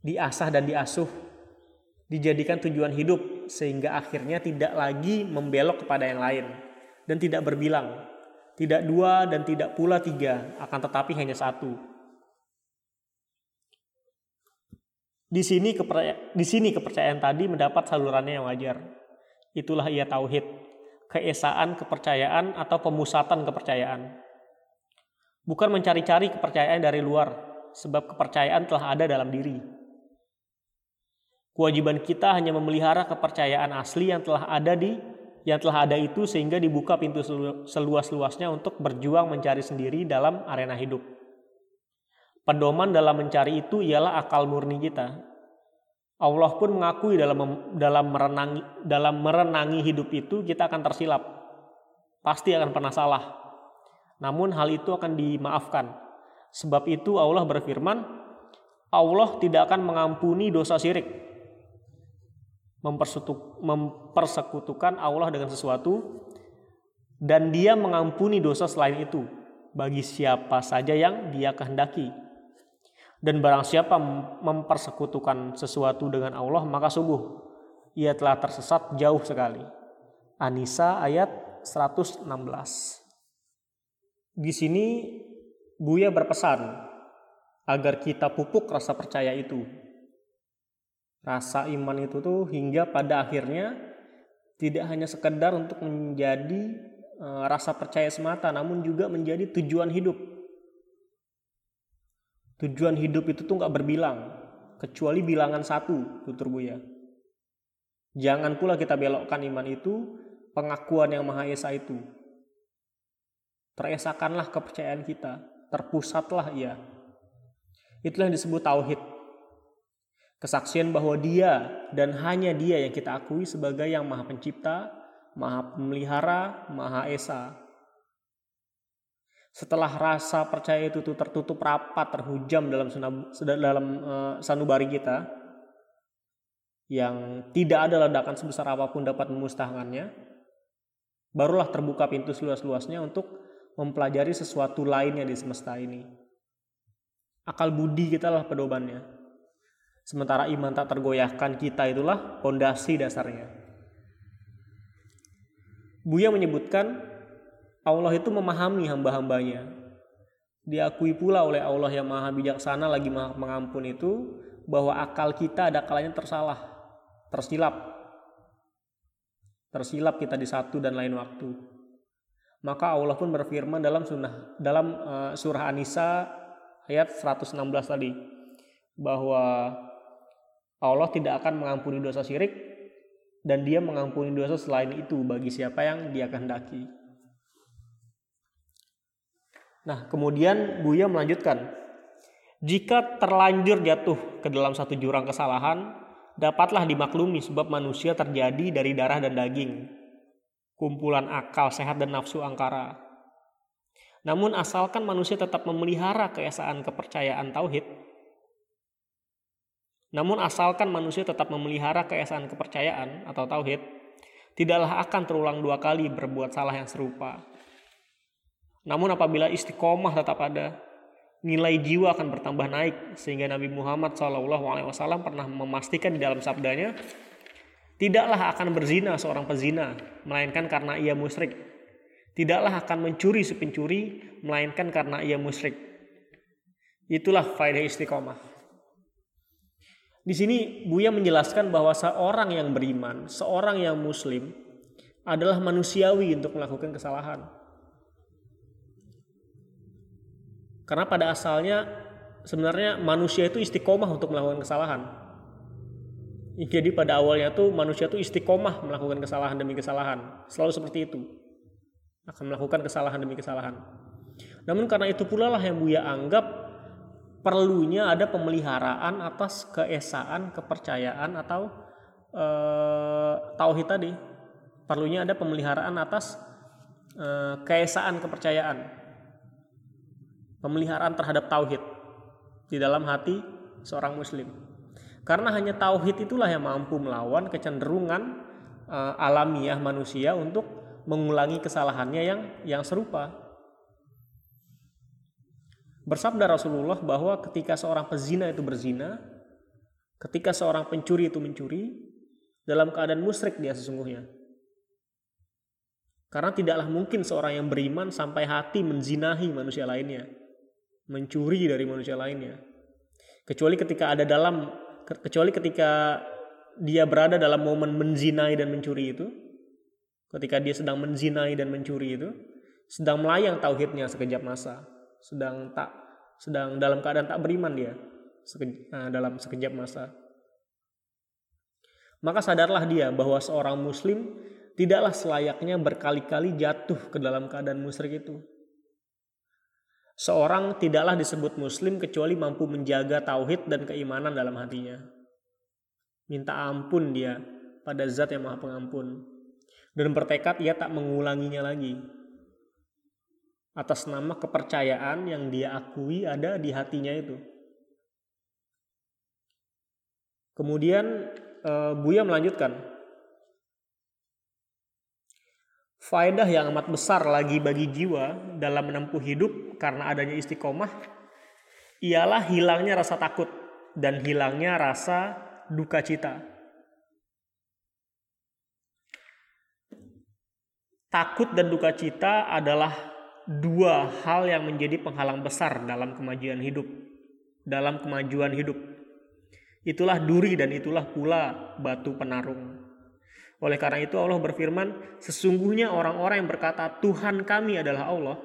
diasah dan diasuh, dijadikan tujuan hidup sehingga akhirnya tidak lagi membelok kepada yang lain dan tidak berbilang, tidak dua dan tidak pula tiga, akan tetapi hanya satu. Di sini di sini kepercayaan tadi mendapat salurannya yang wajar. Itulah ia tauhid, keesaan kepercayaan atau pemusatan kepercayaan. Bukan mencari-cari kepercayaan dari luar, sebab kepercayaan telah ada dalam diri. Kewajiban kita hanya memelihara kepercayaan asli yang telah ada di yang telah ada itu sehingga dibuka pintu seluas-luasnya untuk berjuang mencari sendiri dalam arena hidup. Pedoman dalam mencari itu ialah akal murni kita. Allah pun mengakui dalam dalam merenangi dalam merenangi hidup itu kita akan tersilap. Pasti akan pernah salah. Namun hal itu akan dimaafkan. Sebab itu Allah berfirman, Allah tidak akan mengampuni dosa syirik mempersekutukan Allah dengan sesuatu dan dia mengampuni dosa selain itu bagi siapa saja yang dia kehendaki. Dan barang siapa mempersekutukan sesuatu dengan Allah maka sungguh ia telah tersesat jauh sekali. Anisa ayat 116. Di sini Buya berpesan agar kita pupuk rasa percaya itu rasa iman itu tuh hingga pada akhirnya tidak hanya sekedar untuk menjadi e, rasa percaya semata namun juga menjadi tujuan hidup tujuan hidup itu tuh nggak berbilang kecuali bilangan satu tutur buya. Jangan pula kita belokkan iman itu pengakuan yang maha esa itu. Teresakanlah kepercayaan kita terpusatlah ia. Itulah yang disebut tauhid. Kesaksian bahwa dia dan hanya dia yang kita akui sebagai yang maha pencipta, maha pemelihara, maha esa. Setelah rasa percaya itu tuh tertutup rapat, terhujam dalam dalam uh, sanubari kita, yang tidak ada ledakan sebesar apa pun dapat memusnahkannya, barulah terbuka pintu seluas-luasnya untuk mempelajari sesuatu lainnya di semesta ini. Akal budi kita lah pedomannya. Sementara iman tak tergoyahkan kita itulah pondasi dasarnya. Buya menyebutkan Allah itu memahami hamba-hambanya. Diakui pula oleh Allah yang maha bijaksana lagi maha mengampun itu bahwa akal kita ada kalanya tersalah, tersilap. Tersilap kita di satu dan lain waktu. Maka Allah pun berfirman dalam sunnah dalam uh, surah An-Nisa ayat 116 tadi bahwa Allah tidak akan mengampuni dosa syirik dan dia mengampuni dosa selain itu bagi siapa yang dia kehendaki. Nah, kemudian Buya melanjutkan, jika terlanjur jatuh ke dalam satu jurang kesalahan, dapatlah dimaklumi sebab manusia terjadi dari darah dan daging, kumpulan akal sehat dan nafsu angkara. Namun asalkan manusia tetap memelihara keesaan kepercayaan tauhid, Namun asalkan manusia tetap memelihara keesaan kepercayaan atau tauhid, tidaklah akan terulang dua kali berbuat salah yang serupa. Namun apabila istiqomah tetap ada, nilai jiwa akan bertambah naik sehingga Nabi Muhammad SAW pernah memastikan di dalam sabdanya, tidaklah akan berzina seorang pezina, melainkan karena ia musyrik. Tidaklah akan mencuri si pencuri, melainkan karena ia musyrik. Itulah faedah istiqomah. Di sini Buya menjelaskan bahwa seorang yang beriman, seorang yang muslim adalah manusiawi untuk melakukan kesalahan. Karena pada asalnya sebenarnya manusia itu istiqomah untuk melakukan kesalahan. Jadi pada awalnya tuh manusia tuh istiqomah melakukan kesalahan demi kesalahan. Selalu seperti itu. Akan melakukan kesalahan demi kesalahan. Namun karena itu pula lah yang Buya anggap perlunya ada pemeliharaan atas keesaan, kepercayaan atau e, tauhid tadi. Perlunya ada pemeliharaan atas e, keesaan kepercayaan pemeliharaan terhadap tauhid di dalam hati seorang muslim. Karena hanya tauhid itulah yang mampu melawan kecenderungan uh, alamiah manusia untuk mengulangi kesalahannya yang yang serupa. Bersabda Rasulullah bahwa ketika seorang pezina itu berzina, ketika seorang pencuri itu mencuri, dalam keadaan musyrik dia sesungguhnya. Karena tidaklah mungkin seorang yang beriman sampai hati menzinahi manusia lainnya mencuri dari manusia lainnya. Kecuali ketika ada dalam kecuali ketika dia berada dalam momen menzinai dan mencuri itu, ketika dia sedang menzinai dan mencuri itu, sedang melayang tauhidnya sekejap masa, sedang tak sedang dalam keadaan tak beriman dia seke, uh, dalam sekejap masa. Maka sadarlah dia bahwa seorang muslim tidaklah selayaknya berkali-kali jatuh ke dalam keadaan musyrik itu. Seorang tidaklah disebut muslim kecuali mampu menjaga tauhid dan keimanan dalam hatinya. Minta ampun dia pada zat yang maha pengampun. Dan bertekad ia tak mengulanginya lagi. Atas nama kepercayaan yang dia akui ada di hatinya itu. Kemudian eh, Buya melanjutkan, Faedah yang amat besar lagi bagi jiwa dalam menempuh hidup karena adanya istiqomah ialah hilangnya rasa takut dan hilangnya rasa duka cita. Takut dan duka cita adalah dua hal yang menjadi penghalang besar dalam kemajuan hidup. Dalam kemajuan hidup. Itulah duri dan itulah pula batu penarung. Oleh karena itu Allah berfirman, sesungguhnya orang-orang yang berkata Tuhan kami adalah Allah,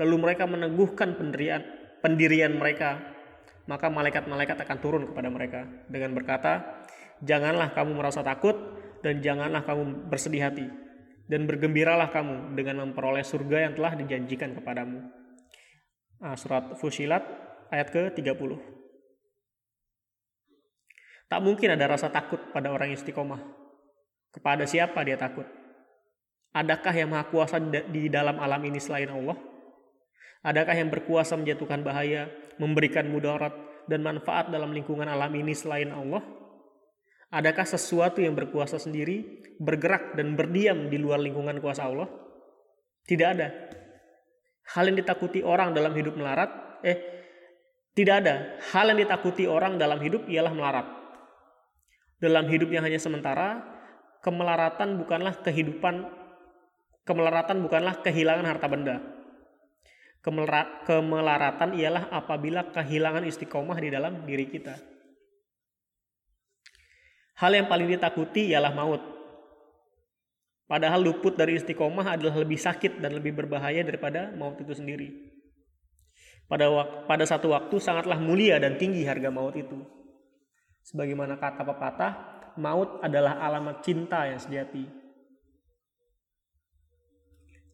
lalu mereka meneguhkan pendirian, pendirian mereka, maka malaikat-malaikat akan turun kepada mereka dengan berkata, janganlah kamu merasa takut dan janganlah kamu bersedih hati dan bergembiralah kamu dengan memperoleh surga yang telah dijanjikan kepadamu. Ah, surat Fusilat ayat ke-30. Tak mungkin ada rasa takut pada orang istiqomah kepada siapa dia takut? Adakah yang maha kuasa di dalam alam ini selain Allah? Adakah yang berkuasa menjatuhkan bahaya, memberikan mudarat dan manfaat dalam lingkungan alam ini selain Allah? Adakah sesuatu yang berkuasa sendiri, bergerak dan berdiam di luar lingkungan kuasa Allah? Tidak ada. Hal yang ditakuti orang dalam hidup melarat, eh, tidak ada. Hal yang ditakuti orang dalam hidup ialah melarat. Dalam hidup yang hanya sementara, kemelaratan bukanlah kehidupan kemelaratan bukanlah kehilangan harta benda. kemelaratan ialah apabila kehilangan istiqomah di dalam diri kita. Hal yang paling ditakuti ialah maut. Padahal luput dari istiqomah adalah lebih sakit dan lebih berbahaya daripada maut itu sendiri. Pada, pada satu waktu sangatlah mulia dan tinggi harga maut itu. Sebagaimana kata pepatah, maut adalah alamat cinta yang sejati.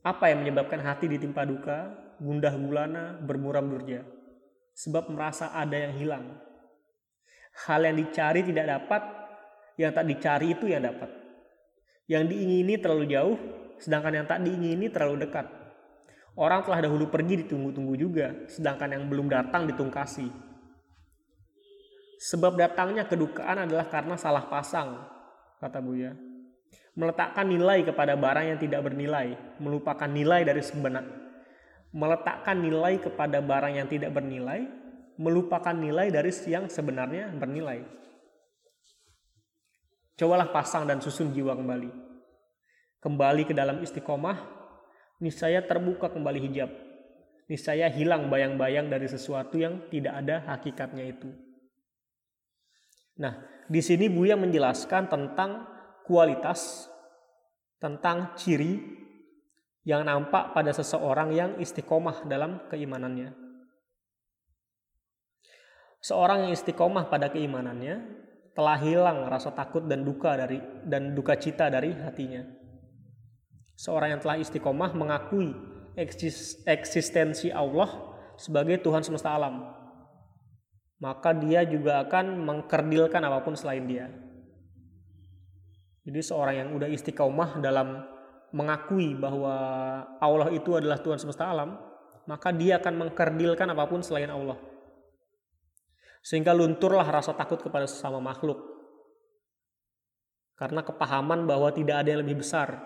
Apa yang menyebabkan hati ditimpa duka, gundah gulana, bermuram durja? Sebab merasa ada yang hilang. Hal yang dicari tidak dapat, yang tak dicari itu yang dapat. Yang diingini terlalu jauh, sedangkan yang tak diingini terlalu dekat. Orang telah dahulu pergi ditunggu-tunggu juga, sedangkan yang belum datang ditungkasi. Sebab datangnya kedukaan adalah karena salah pasang, kata Buya. Meletakkan nilai kepada barang yang tidak bernilai, melupakan nilai dari sebenar. Meletakkan nilai kepada barang yang tidak bernilai, melupakan nilai dari yang sebenarnya bernilai. Cobalah pasang dan susun jiwa kembali. Kembali ke dalam istiqomah, niscaya terbuka kembali hijab. Niscaya hilang bayang-bayang dari sesuatu yang tidak ada hakikatnya itu. Nah, di sini Buya menjelaskan tentang kualitas, tentang ciri yang nampak pada seseorang yang istiqomah dalam keimanannya. Seorang yang istiqomah pada keimanannya telah hilang rasa takut dan duka dari dan duka cita dari hatinya. Seorang yang telah istiqomah mengakui eksistensi Allah sebagai Tuhan semesta alam maka dia juga akan mengkerdilkan apa pun selain dia. Jadi seorang yang udah istiqomah dalam mengakui bahwa Allah itu adalah Tuhan semesta alam, maka dia akan mengkerdilkan apa pun selain Allah. Sehingga lunturlah rasa takut kepada sesama makhluk. Karena kepahaman bahwa tidak ada yang lebih besar,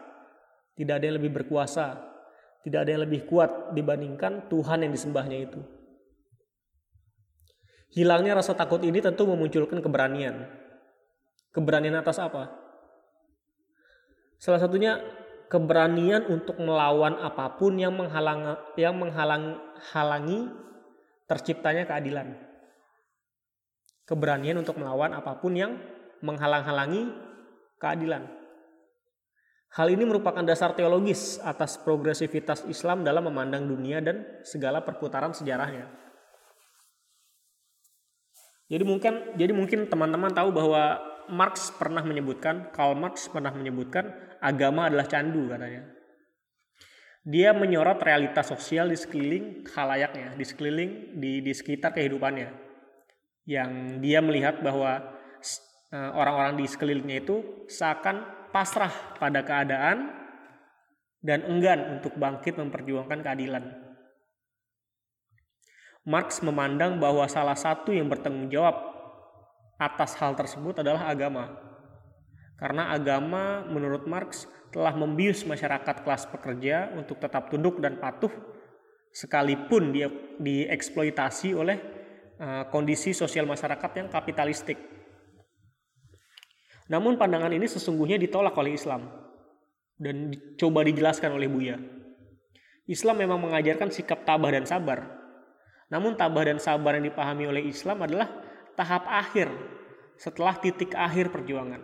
tidak ada yang lebih berkuasa, tidak ada yang lebih kuat dibandingkan Tuhan yang disembahnya itu. Hilangnya rasa takut ini tentu memunculkan keberanian. Keberanian atas apa? Salah satunya keberanian untuk melawan apa pun yang menghalang yang menghalang halangi terciptanya keadilan. Keberanian untuk melawan apa pun yang menghalang-halangi keadilan. Hal ini merupakan dasar teologis atas progresivitas Islam dalam memandang dunia dan segala perputaran sejarahnya. Jadi mungkin jadi mungkin teman-teman tahu bahwa Marx pernah menyebutkan, Karl Marx pernah menyebutkan agama adalah candu katanya. Dia menyorot realitas sosial di sekeliling khalayaknya, di sekeliling di di sekitar kehidupannya. Yang dia melihat bahwa eh, orang-orang di sekelilingnya itu seakan pasrah pada keadaan dan enggan untuk bangkit memperjuangkan keadilan. Marx memandang bahwa salah satu yang bertanggung jawab atas hal tersebut adalah agama. Karena agama menurut Marx telah membius masyarakat kelas pekerja untuk tetap tunduk dan patuh sekalipun dia dieksploitasi oleh uh, kondisi sosial masyarakat yang kapitalistik. Namun pandangan ini sesungguhnya ditolak oleh Islam dan coba dijelaskan oleh Buya. Islam memang mengajarkan sikap tabah dan sabar, namun tabah dan sabar yang dipahami oleh Islam adalah tahap akhir setelah titik akhir perjuangan.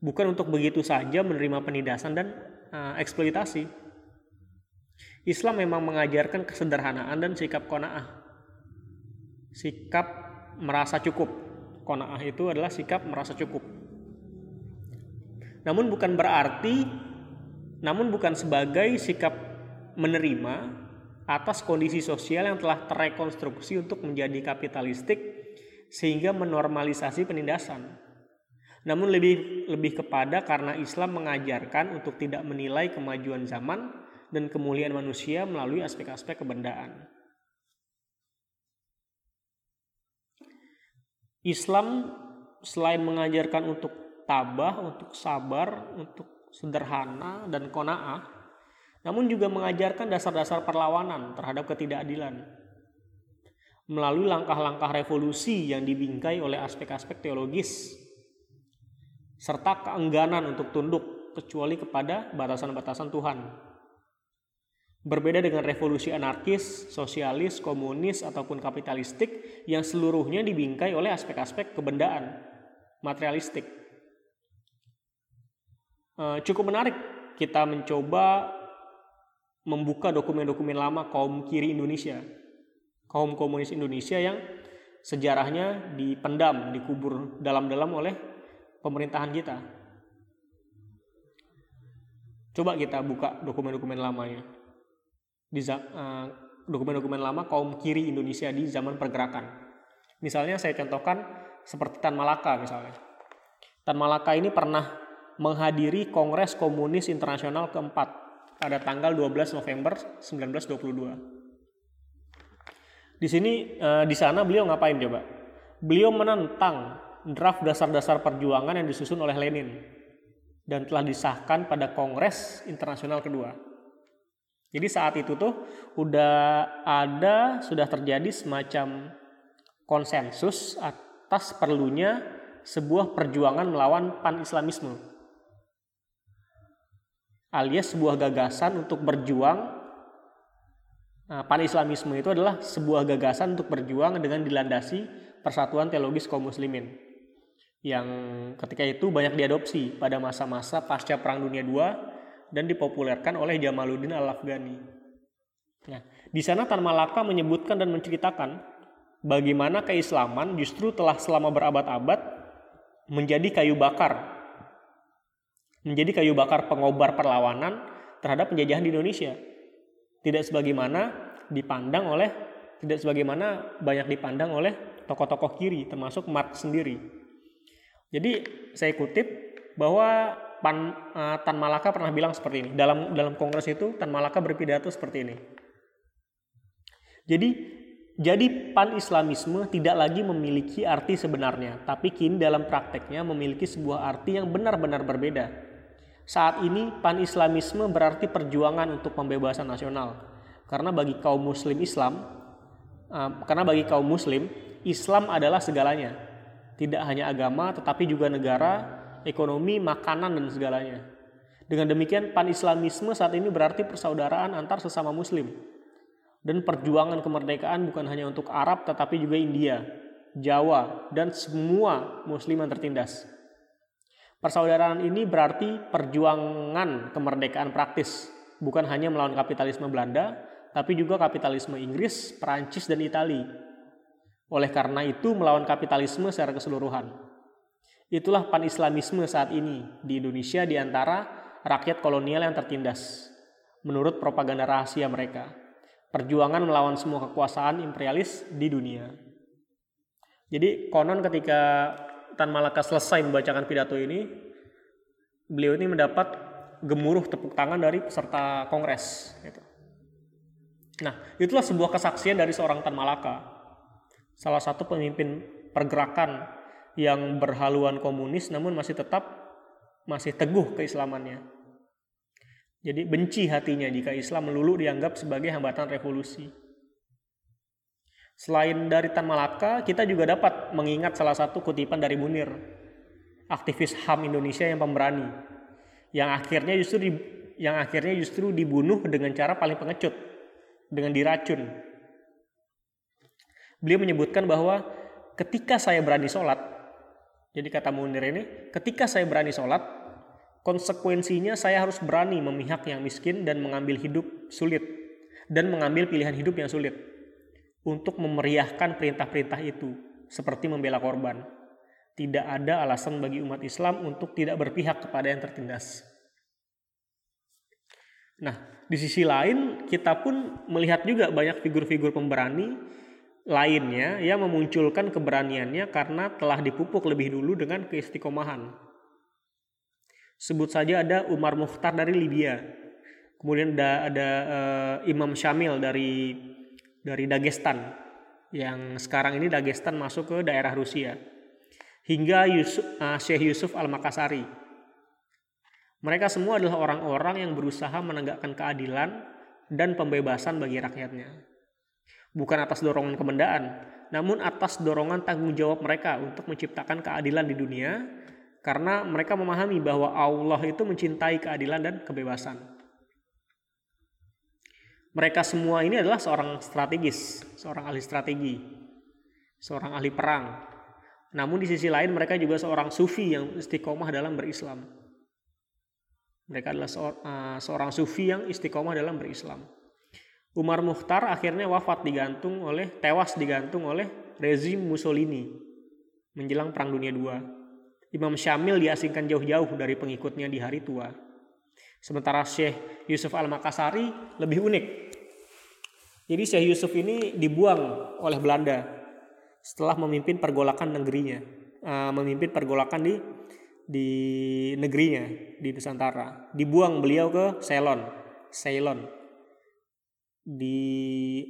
Bukan untuk begitu saja menerima penindasan dan uh, eksploitasi. Islam memang mengajarkan kesederhanaan dan sikap kona'ah. Sikap merasa cukup. Kona'ah itu adalah sikap merasa cukup. Namun bukan berarti namun bukan sebagai sikap menerima atas kondisi sosial yang telah terrekonstruksi untuk menjadi kapitalistik sehingga menormalisasi penindasan. Namun lebih lebih kepada karena Islam mengajarkan untuk tidak menilai kemajuan zaman dan kemuliaan manusia melalui aspek-aspek kebendaan. Islam selain mengajarkan untuk tabah, untuk sabar, untuk sederhana dan kona'ah, namun juga mengajarkan dasar-dasar perlawanan terhadap ketidakadilan. Melalui langkah-langkah revolusi yang dibingkai oleh aspek-aspek teologis, serta keengganan untuk tunduk kecuali kepada batasan-batasan Tuhan. Berbeda dengan revolusi anarkis, sosialis, komunis, ataupun kapitalistik yang seluruhnya dibingkai oleh aspek-aspek kebendaan, materialistik. Eh, cukup menarik kita mencoba membuka dokumen-dokumen lama kaum kiri Indonesia, kaum komunis Indonesia yang sejarahnya dipendam, dikubur dalam-dalam oleh pemerintahan kita. Coba kita buka dokumen-dokumen lamanya. Uh, dokumen-dokumen lama kaum kiri Indonesia di zaman pergerakan. Misalnya saya contohkan seperti Tan Malaka misalnya. Tan Malaka ini pernah menghadiri Kongres Komunis Internasional keempat pada tanggal 12 November 1922. Di sini eh, di sana beliau ngapain coba? beliau menentang draft dasar-dasar perjuangan yang disusun oleh Lenin dan telah disahkan pada Kongres Internasional kedua. Jadi saat itu tuh udah ada sudah terjadi semacam konsensus atas perlunya sebuah perjuangan melawan pan-islamisme. Alias sebuah gagasan untuk berjuang Nah, pan-islamisme itu adalah sebuah gagasan untuk berjuang dengan dilandasi persatuan teologis kaum muslimin yang ketika itu banyak diadopsi pada masa-masa pasca Perang Dunia II dan dipopulerkan oleh Jamaluddin Al-Afghani. Nah, di sana Tan Malaka menyebutkan dan menceritakan bagaimana keislaman justru telah selama berabad-abad menjadi kayu bakar. Menjadi kayu bakar pengobar perlawanan terhadap penjajahan di Indonesia tidak sebagaimana dipandang oleh tidak sebagaimana banyak dipandang oleh tokoh-tokoh kiri termasuk Marx sendiri. Jadi saya kutip bahwa Pan, uh, Tan Malaka pernah bilang seperti ini dalam dalam kongres itu Tan Malaka berpidato seperti ini. Jadi jadi pan-islamisme tidak lagi memiliki arti sebenarnya, tapi kini dalam prakteknya memiliki sebuah arti yang benar-benar berbeda saat ini pan-islamisme berarti perjuangan untuk pembebasan nasional. Karena bagi kaum muslim Islam, uh, karena bagi kaum muslim, Islam adalah segalanya. Tidak hanya agama tetapi juga negara, ekonomi, makanan dan segalanya. Dengan demikian pan-islamisme saat ini berarti persaudaraan antar sesama muslim. Dan perjuangan kemerdekaan bukan hanya untuk Arab tetapi juga India, Jawa, dan semua muslim yang tertindas. Persaudaraan ini berarti perjuangan kemerdekaan praktis, bukan hanya melawan kapitalisme Belanda, tapi juga kapitalisme Inggris, Perancis, dan Italia. Oleh karena itu melawan kapitalisme secara keseluruhan. Itulah pan-islamisme saat ini di Indonesia di antara rakyat kolonial yang tertindas. Menurut propaganda rahasia mereka, perjuangan melawan semua kekuasaan imperialis di dunia. Jadi konon ketika Tan Malaka selesai membacakan pidato ini, beliau ini mendapat gemuruh tepuk tangan dari peserta kongres. Gitu. Nah, itulah sebuah kesaksian dari seorang Tan Malaka, salah satu pemimpin pergerakan yang berhaluan komunis namun masih tetap masih teguh keislamannya. Jadi benci hatinya jika Islam melulu dianggap sebagai hambatan revolusi. Selain dari Tan Malaka, kita juga dapat mengingat salah satu kutipan dari Munir, aktivis HAM Indonesia yang pemberani, yang akhirnya justru di, yang akhirnya justru dibunuh dengan cara paling pengecut, dengan diracun. Beliau menyebutkan bahwa ketika saya berani sholat, jadi kata Munir ini, ketika saya berani sholat, konsekuensinya saya harus berani memihak yang miskin dan mengambil hidup sulit, dan mengambil pilihan hidup yang sulit untuk memeriahkan perintah-perintah itu, seperti membela korban. Tidak ada alasan bagi umat Islam untuk tidak berpihak kepada yang tertindas. Nah, di sisi lain kita pun melihat juga banyak figur-figur pemberani lainnya yang memunculkan keberaniannya karena telah dipupuk lebih dulu dengan keistiqomahan. Sebut saja ada Umar Mukhtar dari Libya. Kemudian ada, ada uh, Imam Syamil dari dari Dagestan yang sekarang ini Dagestan masuk ke daerah Rusia hingga Yusuf, uh, Syekh Yusuf Al-Makassari. Mereka semua adalah orang-orang yang berusaha menegakkan keadilan dan pembebasan bagi rakyatnya. Bukan atas dorongan kemendaan, namun atas dorongan tanggung jawab mereka untuk menciptakan keadilan di dunia karena mereka memahami bahwa Allah itu mencintai keadilan dan kebebasan. Mereka semua ini adalah seorang strategis, seorang ahli strategi, seorang ahli perang. Namun di sisi lain mereka juga seorang sufi yang istiqomah dalam berislam. Mereka adalah eh, seorang sufi yang istiqomah dalam berislam. Umar Mukhtar akhirnya wafat digantung oleh tewas digantung oleh rezim Mussolini menjelang Perang Dunia II. Imam Syamil diasingkan jauh-jauh dari pengikutnya di hari tua. Sementara Syekh Yusuf Al-Makassari lebih unik. Jadi Syekh Yusuf ini dibuang oleh Belanda setelah memimpin pergolakan negerinya, uh, memimpin pergolakan di di negerinya di Nusantara. Dibuang beliau ke Ceylon, Ceylon di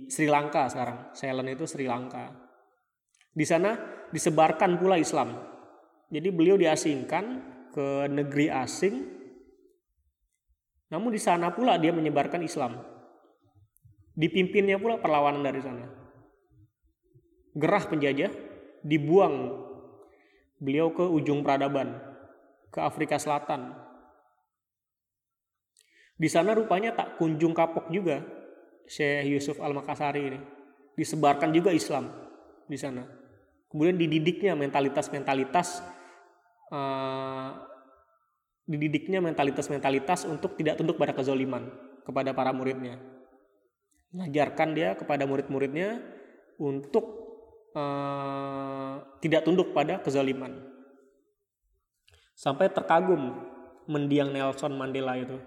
Sri Lanka sekarang. Ceylon itu Sri Lanka. Di sana disebarkan pula Islam. Jadi beliau diasingkan ke negeri asing, namun di sana pula dia menyebarkan Islam. Dipimpinnya pula perlawanan dari sana. Gerah penjajah dibuang beliau ke ujung peradaban, ke Afrika Selatan. Di sana rupanya tak kunjung kapok juga Syekh Yusuf Al-Makassari ini. Disebarkan juga Islam di sana. Kemudian dididiknya mentalitas-mentalitas uh, dididiknya mentalitas-mentalitas untuk tidak tunduk pada kezoliman kepada para muridnya. Mengajarkan dia kepada murid-muridnya untuk uh, tidak tunduk pada kezaliman. Sampai terkagum mendiang Nelson Mandela itu.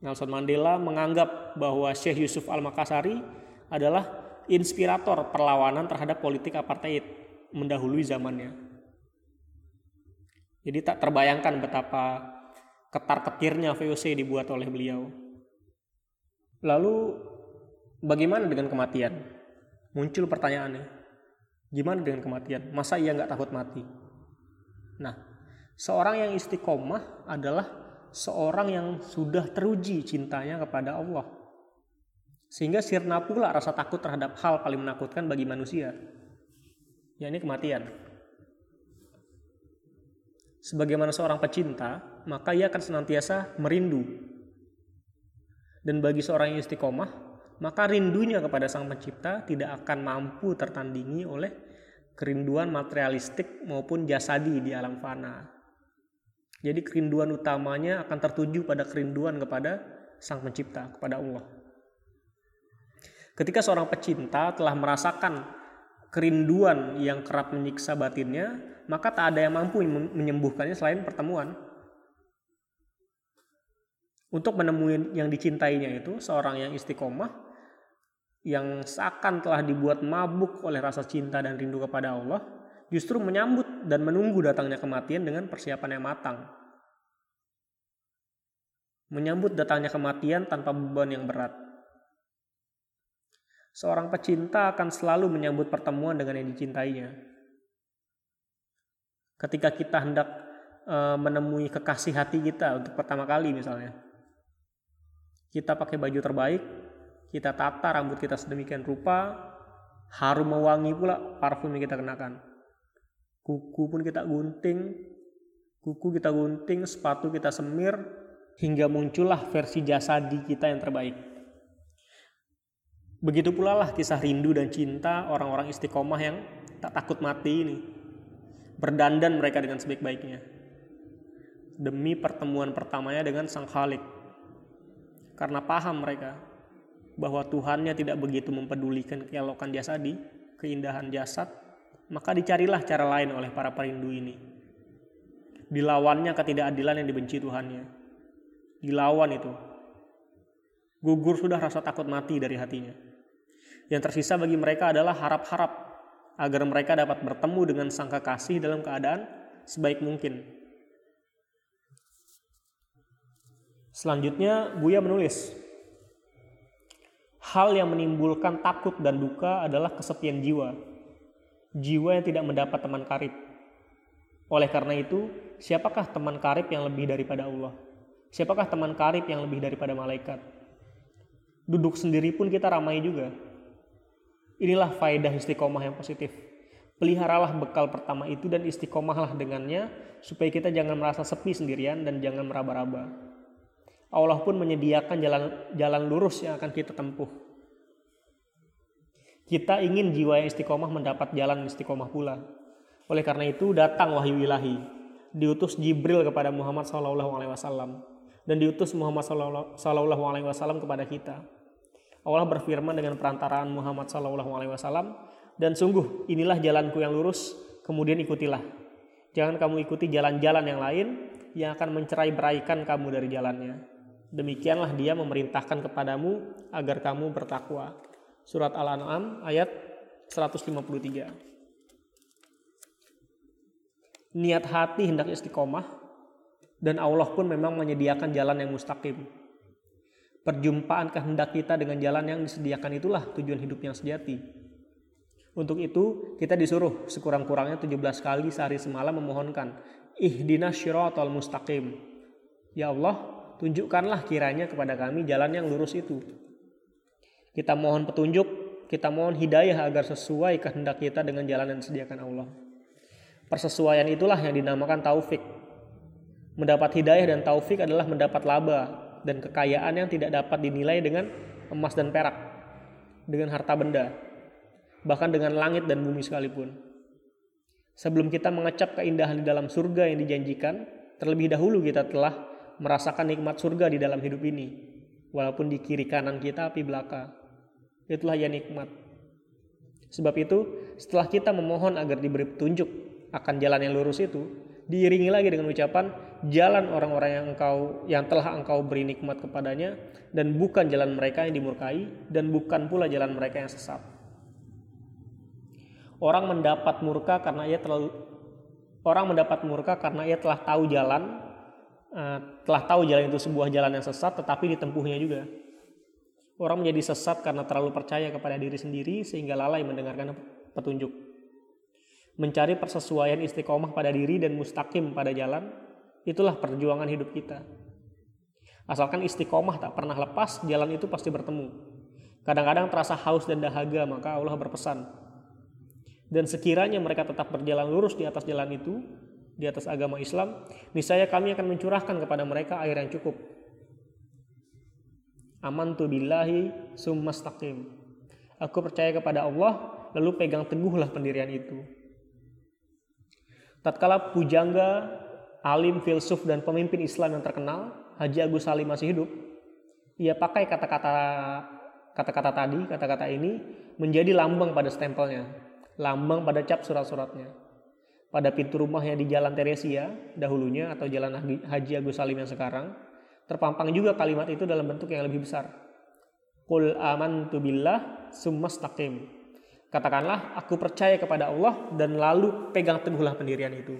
Nelson Mandela menganggap bahwa Syekh Yusuf Al-Makassari adalah inspirator perlawanan terhadap politik apartheid mendahului zamannya. Jadi tak terbayangkan betapa ketar-ketirnya VOC dibuat oleh beliau. Lalu bagaimana dengan kematian? Muncul pertanyaannya. Gimana dengan kematian? Masa ia nggak takut mati? Nah, seorang yang istiqomah adalah seorang yang sudah teruji cintanya kepada Allah. Sehingga sirna pula rasa takut terhadap hal paling menakutkan bagi manusia, yakni kematian. Sebagaimana seorang pecinta, maka ia akan senantiasa merindu. Dan bagi seorang yang istiqomah, maka rindunya kepada Sang Pencipta tidak akan mampu tertandingi oleh kerinduan materialistik maupun jasadi di alam fana. Jadi kerinduan utamanya akan tertuju pada kerinduan kepada Sang Pencipta, kepada Allah. Ketika seorang pecinta telah merasakan kerinduan yang kerap menyiksa batinnya, maka tak ada yang mampu menyembuhkannya selain pertemuan. Untuk menemui yang dicintainya itu, seorang yang istiqomah, yang seakan telah dibuat mabuk oleh rasa cinta dan rindu kepada Allah, justru menyambut dan menunggu datangnya kematian dengan persiapan yang matang. Menyambut datangnya kematian tanpa beban yang berat Seorang pecinta akan selalu menyambut pertemuan dengan yang dicintainya. Ketika kita hendak e, menemui kekasih hati kita untuk pertama kali misalnya. Kita pakai baju terbaik, kita tata rambut kita sedemikian rupa, harum mewangi pula parfum yang kita kenakan. Kuku pun kita gunting, kuku kita gunting, sepatu kita semir, hingga muncullah versi jasadi kita yang terbaik. Begitu pula lah kisah rindu dan cinta orang-orang istiqomah yang tak takut mati ini. Berdandan mereka dengan sebaik-baiknya. Demi pertemuan pertamanya dengan Sang Khalik. Karena paham mereka bahwa Tuhannya tidak begitu mempedulikan keelokan jasadi, keindahan jasad, maka dicarilah cara lain oleh para perindu ini. Dilawannya ketidakadilan yang dibenci Tuhannya. Dilawan itu. Gugur sudah rasa takut mati dari hatinya. Yang tersisa bagi mereka adalah harap-harap agar mereka dapat bertemu dengan sang kekasih dalam keadaan sebaik mungkin. Selanjutnya, Buya menulis, Hal yang menimbulkan takut dan duka adalah kesepian jiwa. Jiwa yang tidak mendapat teman karib. Oleh karena itu, siapakah teman karib yang lebih daripada Allah? Siapakah teman karib yang lebih daripada malaikat? Duduk sendiri pun kita ramai juga. Inilah faedah istiqomah yang positif. Peliharalah bekal pertama itu dan istiqomahlah dengannya supaya kita jangan merasa sepi sendirian dan jangan meraba-raba. Allah pun menyediakan jalan jalan lurus yang akan kita tempuh. Kita ingin jiwa yang istiqomah mendapat jalan istiqomah pula. Oleh karena itu datang wahyu ilahi. Diutus Jibril kepada Muhammad SAW dan diutus Muhammad SAW kepada kita Allah berfirman dengan perantaraan Muhammad Sallallahu Alaihi Wasallam dan sungguh inilah jalanku yang lurus kemudian ikutilah. Jangan kamu ikuti jalan-jalan yang lain yang akan mencerai beraikan kamu dari jalannya. Demikianlah dia memerintahkan kepadamu agar kamu bertakwa. Surat Al-An'am ayat 153 niat hati hendak istiqomah dan Allah pun memang menyediakan jalan yang mustaqim Perjumpaan kehendak kita dengan jalan yang disediakan itulah tujuan hidup yang sejati. Untuk itu, kita disuruh sekurang-kurangnya 17 kali sehari semalam memohonkan, Ihdinas syiratal mustaqim. Ya Allah, tunjukkanlah kiranya kepada kami jalan yang lurus itu. Kita mohon petunjuk, kita mohon hidayah agar sesuai kehendak kita dengan jalan yang disediakan Allah. Persesuaian itulah yang dinamakan taufik. Mendapat hidayah dan taufik adalah mendapat laba dan kekayaan yang tidak dapat dinilai dengan emas dan perak, dengan harta benda bahkan dengan langit dan bumi sekalipun. Sebelum kita mengecap keindahan di dalam surga yang dijanjikan, terlebih dahulu kita telah merasakan nikmat surga di dalam hidup ini. Walaupun di kiri kanan kita api belaka. Itulah ya nikmat. Sebab itu, setelah kita memohon agar diberi petunjuk akan jalan yang lurus itu, diiringi lagi dengan ucapan jalan orang-orang yang engkau yang telah engkau beri nikmat kepadanya dan bukan jalan mereka yang dimurkai dan bukan pula jalan mereka yang sesat. Orang mendapat murka karena ia terlalu orang mendapat murka karena ia telah tahu jalan uh, telah tahu jalan itu sebuah jalan yang sesat tetapi ditempuhnya juga. Orang menjadi sesat karena terlalu percaya kepada diri sendiri sehingga lalai mendengarkan petunjuk. Mencari persesuaian istiqomah pada diri dan mustaqim pada jalan, itulah perjuangan hidup kita. Asalkan istiqomah tak pernah lepas, jalan itu pasti bertemu. Kadang-kadang terasa haus dan dahaga, maka Allah berpesan, dan sekiranya mereka tetap berjalan lurus di atas jalan itu, di atas agama Islam, niscaya kami akan mencurahkan kepada mereka air yang cukup. Amantu billahi summastaqim. Aku percaya kepada Allah, lalu pegang teguhlah pendirian itu. Tatkala pujangga, alim, filsuf, dan pemimpin Islam yang terkenal, Haji Agus Salim masih hidup, ia pakai kata-kata kata-kata tadi, kata-kata ini menjadi lambang pada stempelnya lambang pada cap surat-suratnya. Pada pintu rumahnya di Jalan Teresia dahulunya atau Jalan Haji Agus Salim yang sekarang, terpampang juga kalimat itu dalam bentuk yang lebih besar. Qul amantu billah summastaqim. Katakanlah, aku percaya kepada Allah dan lalu pegang teguhlah pendirian itu.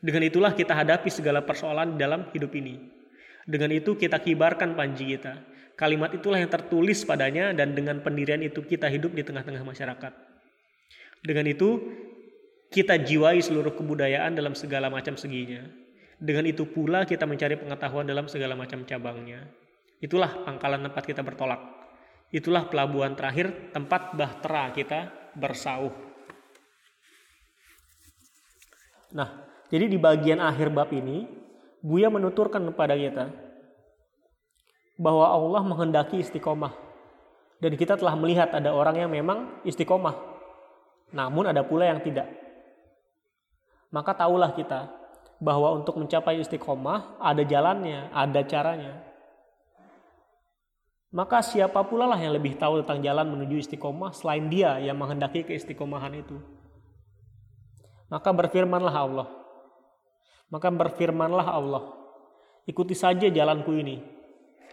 Dengan itulah kita hadapi segala persoalan dalam hidup ini. Dengan itu kita kibarkan panji kita. Kalimat itulah yang tertulis padanya dan dengan pendirian itu kita hidup di tengah-tengah masyarakat. Dengan itu, kita jiwai seluruh kebudayaan dalam segala macam seginya. Dengan itu pula kita mencari pengetahuan dalam segala macam cabangnya. Itulah pangkalan tempat kita bertolak. Itulah pelabuhan terakhir tempat bahtera kita bersauh. Nah, jadi di bagian akhir bab ini, Buya menuturkan kepada kita bahwa Allah menghendaki istiqomah. Dan kita telah melihat ada orang yang memang istiqomah namun ada pula yang tidak. Maka tahulah kita bahwa untuk mencapai istiqomah ada jalannya, ada caranya. Maka siapa pula lah yang lebih tahu tentang jalan menuju istiqomah selain dia yang menghendaki keistiqomahan itu. Maka berfirmanlah Allah. Maka berfirmanlah Allah. Ikuti saja jalanku ini.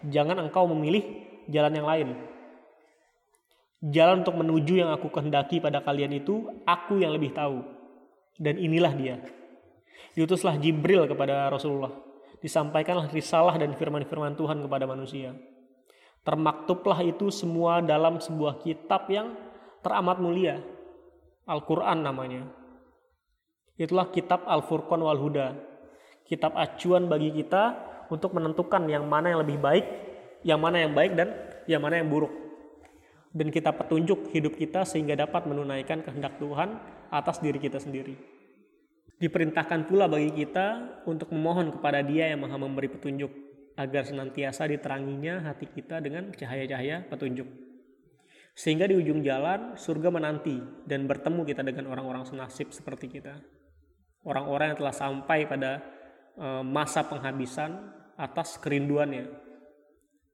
Jangan engkau memilih jalan yang lain. Jalan untuk menuju yang aku kehendaki pada kalian itu, aku yang lebih tahu. Dan inilah dia. Diutuslah Jibril kepada Rasulullah. Disampaikanlah risalah dan firman-firman Tuhan kepada manusia. Termaktublah itu semua dalam sebuah kitab yang teramat mulia. Al-Quran namanya. Itulah kitab Al-Furqan wal Huda. Kitab acuan bagi kita untuk menentukan yang mana yang lebih baik, yang mana yang baik dan yang mana yang buruk dan kita petunjuk hidup kita sehingga dapat menunaikan kehendak Tuhan atas diri kita sendiri. Diperintahkan pula bagi kita untuk memohon kepada Dia yang Maha memberi petunjuk agar senantiasa diteranginya hati kita dengan cahaya-cahaya petunjuk. Sehingga di ujung jalan surga menanti dan bertemu kita dengan orang-orang senasib seperti kita. Orang-orang yang telah sampai pada masa penghabisan atas kerinduannya,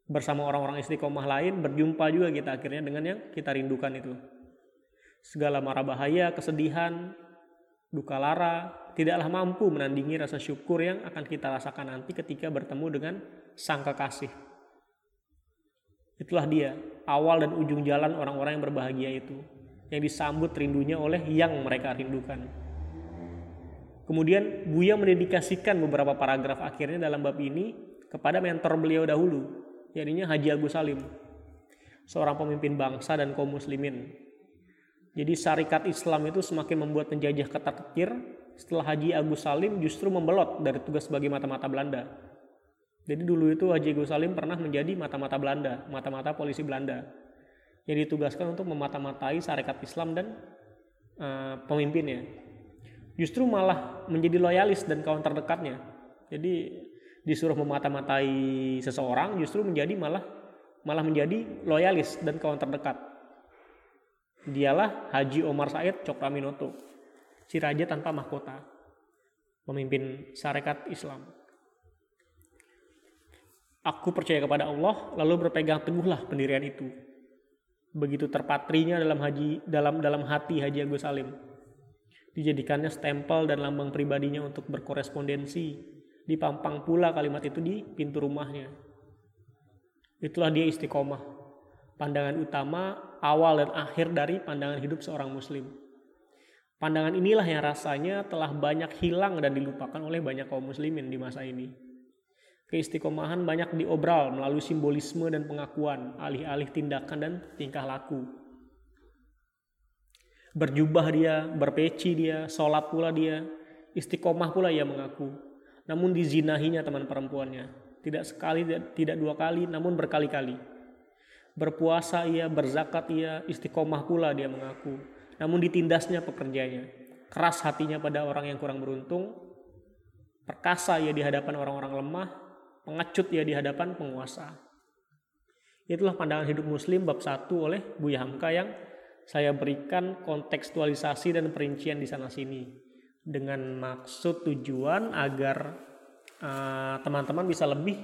bersama orang-orang istiqomah lain berjumpa juga kita akhirnya dengan yang kita rindukan itu. Segala mara bahaya kesedihan duka lara tidaklah mampu menandingi rasa syukur yang akan kita rasakan nanti ketika bertemu dengan sang kekasih. Itulah dia awal dan ujung jalan orang-orang yang berbahagia itu yang disambut rindunya oleh yang mereka rindukan kemudian Buya mendedikasikan beberapa paragraf akhirnya dalam bab ini kepada mentor beliau dahulu yaitu Haji Agus Salim, seorang pemimpin bangsa dan kaum muslimin. Jadi syarikat Islam itu semakin membuat penjajah ketar-ketir setelah Haji Agus Salim justru membelot dari tugas sebagai mata-mata Belanda. Jadi dulu itu Haji Agus Salim pernah menjadi mata-mata Belanda, mata-mata polisi Belanda. Yang ditugaskan untuk memata-matai syarikat Islam dan uh, pemimpinnya. Justru malah menjadi loyalis dan kawan terdekatnya. Jadi disuruh memata-matai seseorang justru menjadi malah malah menjadi loyalis dan kawan terdekat. Dialah Haji Omar Said Cokraminoto, si raja tanpa mahkota, pemimpin syarikat Islam. Aku percaya kepada Allah, lalu berpegang teguhlah pendirian itu. Begitu terpatrinya dalam haji dalam dalam hati Haji Agus Salim. Dijadikannya stempel dan lambang pribadinya untuk berkorespondensi dipampang pula kalimat itu di pintu rumahnya. Itulah dia istiqomah. Pandangan utama awal dan akhir dari pandangan hidup seorang muslim. Pandangan inilah yang rasanya telah banyak hilang dan dilupakan oleh banyak kaum muslimin di masa ini. Keistiqomahan banyak diobral melalui simbolisme dan pengakuan, alih-alih tindakan dan tingkah laku. Berjubah dia, berpeci dia, sholat pula dia, istiqomah pula ia mengaku namun dizinahinya teman perempuannya. Tidak sekali, tidak dua kali, namun berkali-kali. Berpuasa ia, berzakat ia, istiqomah pula dia mengaku. Namun ditindasnya pekerjanya. Keras hatinya pada orang yang kurang beruntung. Perkasa ia di hadapan orang-orang lemah. Pengecut ia di hadapan penguasa. Itulah pandangan hidup muslim bab 1 oleh Buya Hamka yang saya berikan kontekstualisasi dan perincian di sana sini dengan maksud tujuan agar eh, teman-teman uh, bisa lebih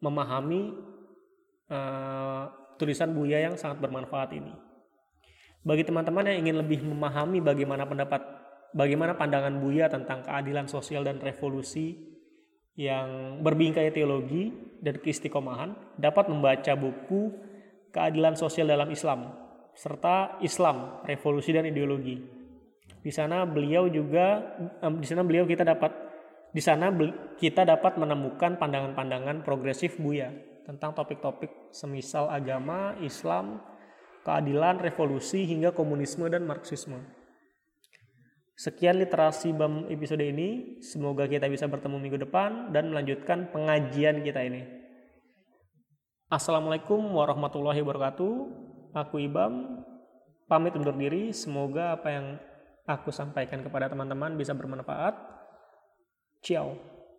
memahami uh, tulisan Buya yang sangat bermanfaat ini. Bagi teman-teman yang ingin lebih memahami bagaimana pendapat bagaimana pandangan Buya tentang keadilan sosial dan revolusi yang berbingkai teologi dan keistiqomahan dapat membaca buku Keadilan Sosial dalam Islam serta Islam, Revolusi dan Ideologi di sana beliau juga di sana beliau kita dapat di sana kita dapat menemukan pandangan-pandangan progresif Buya tentang topik-topik semisal agama, Islam, keadilan, revolusi hingga komunisme dan marxisme. Sekian literasi BAM episode ini. Semoga kita bisa bertemu minggu depan dan melanjutkan pengajian kita ini. Assalamualaikum warahmatullahi wabarakatuh. Aku Ibam pamit undur diri. Semoga apa yang aku sampaikan kepada teman-teman bisa bermanfaat. Ciao.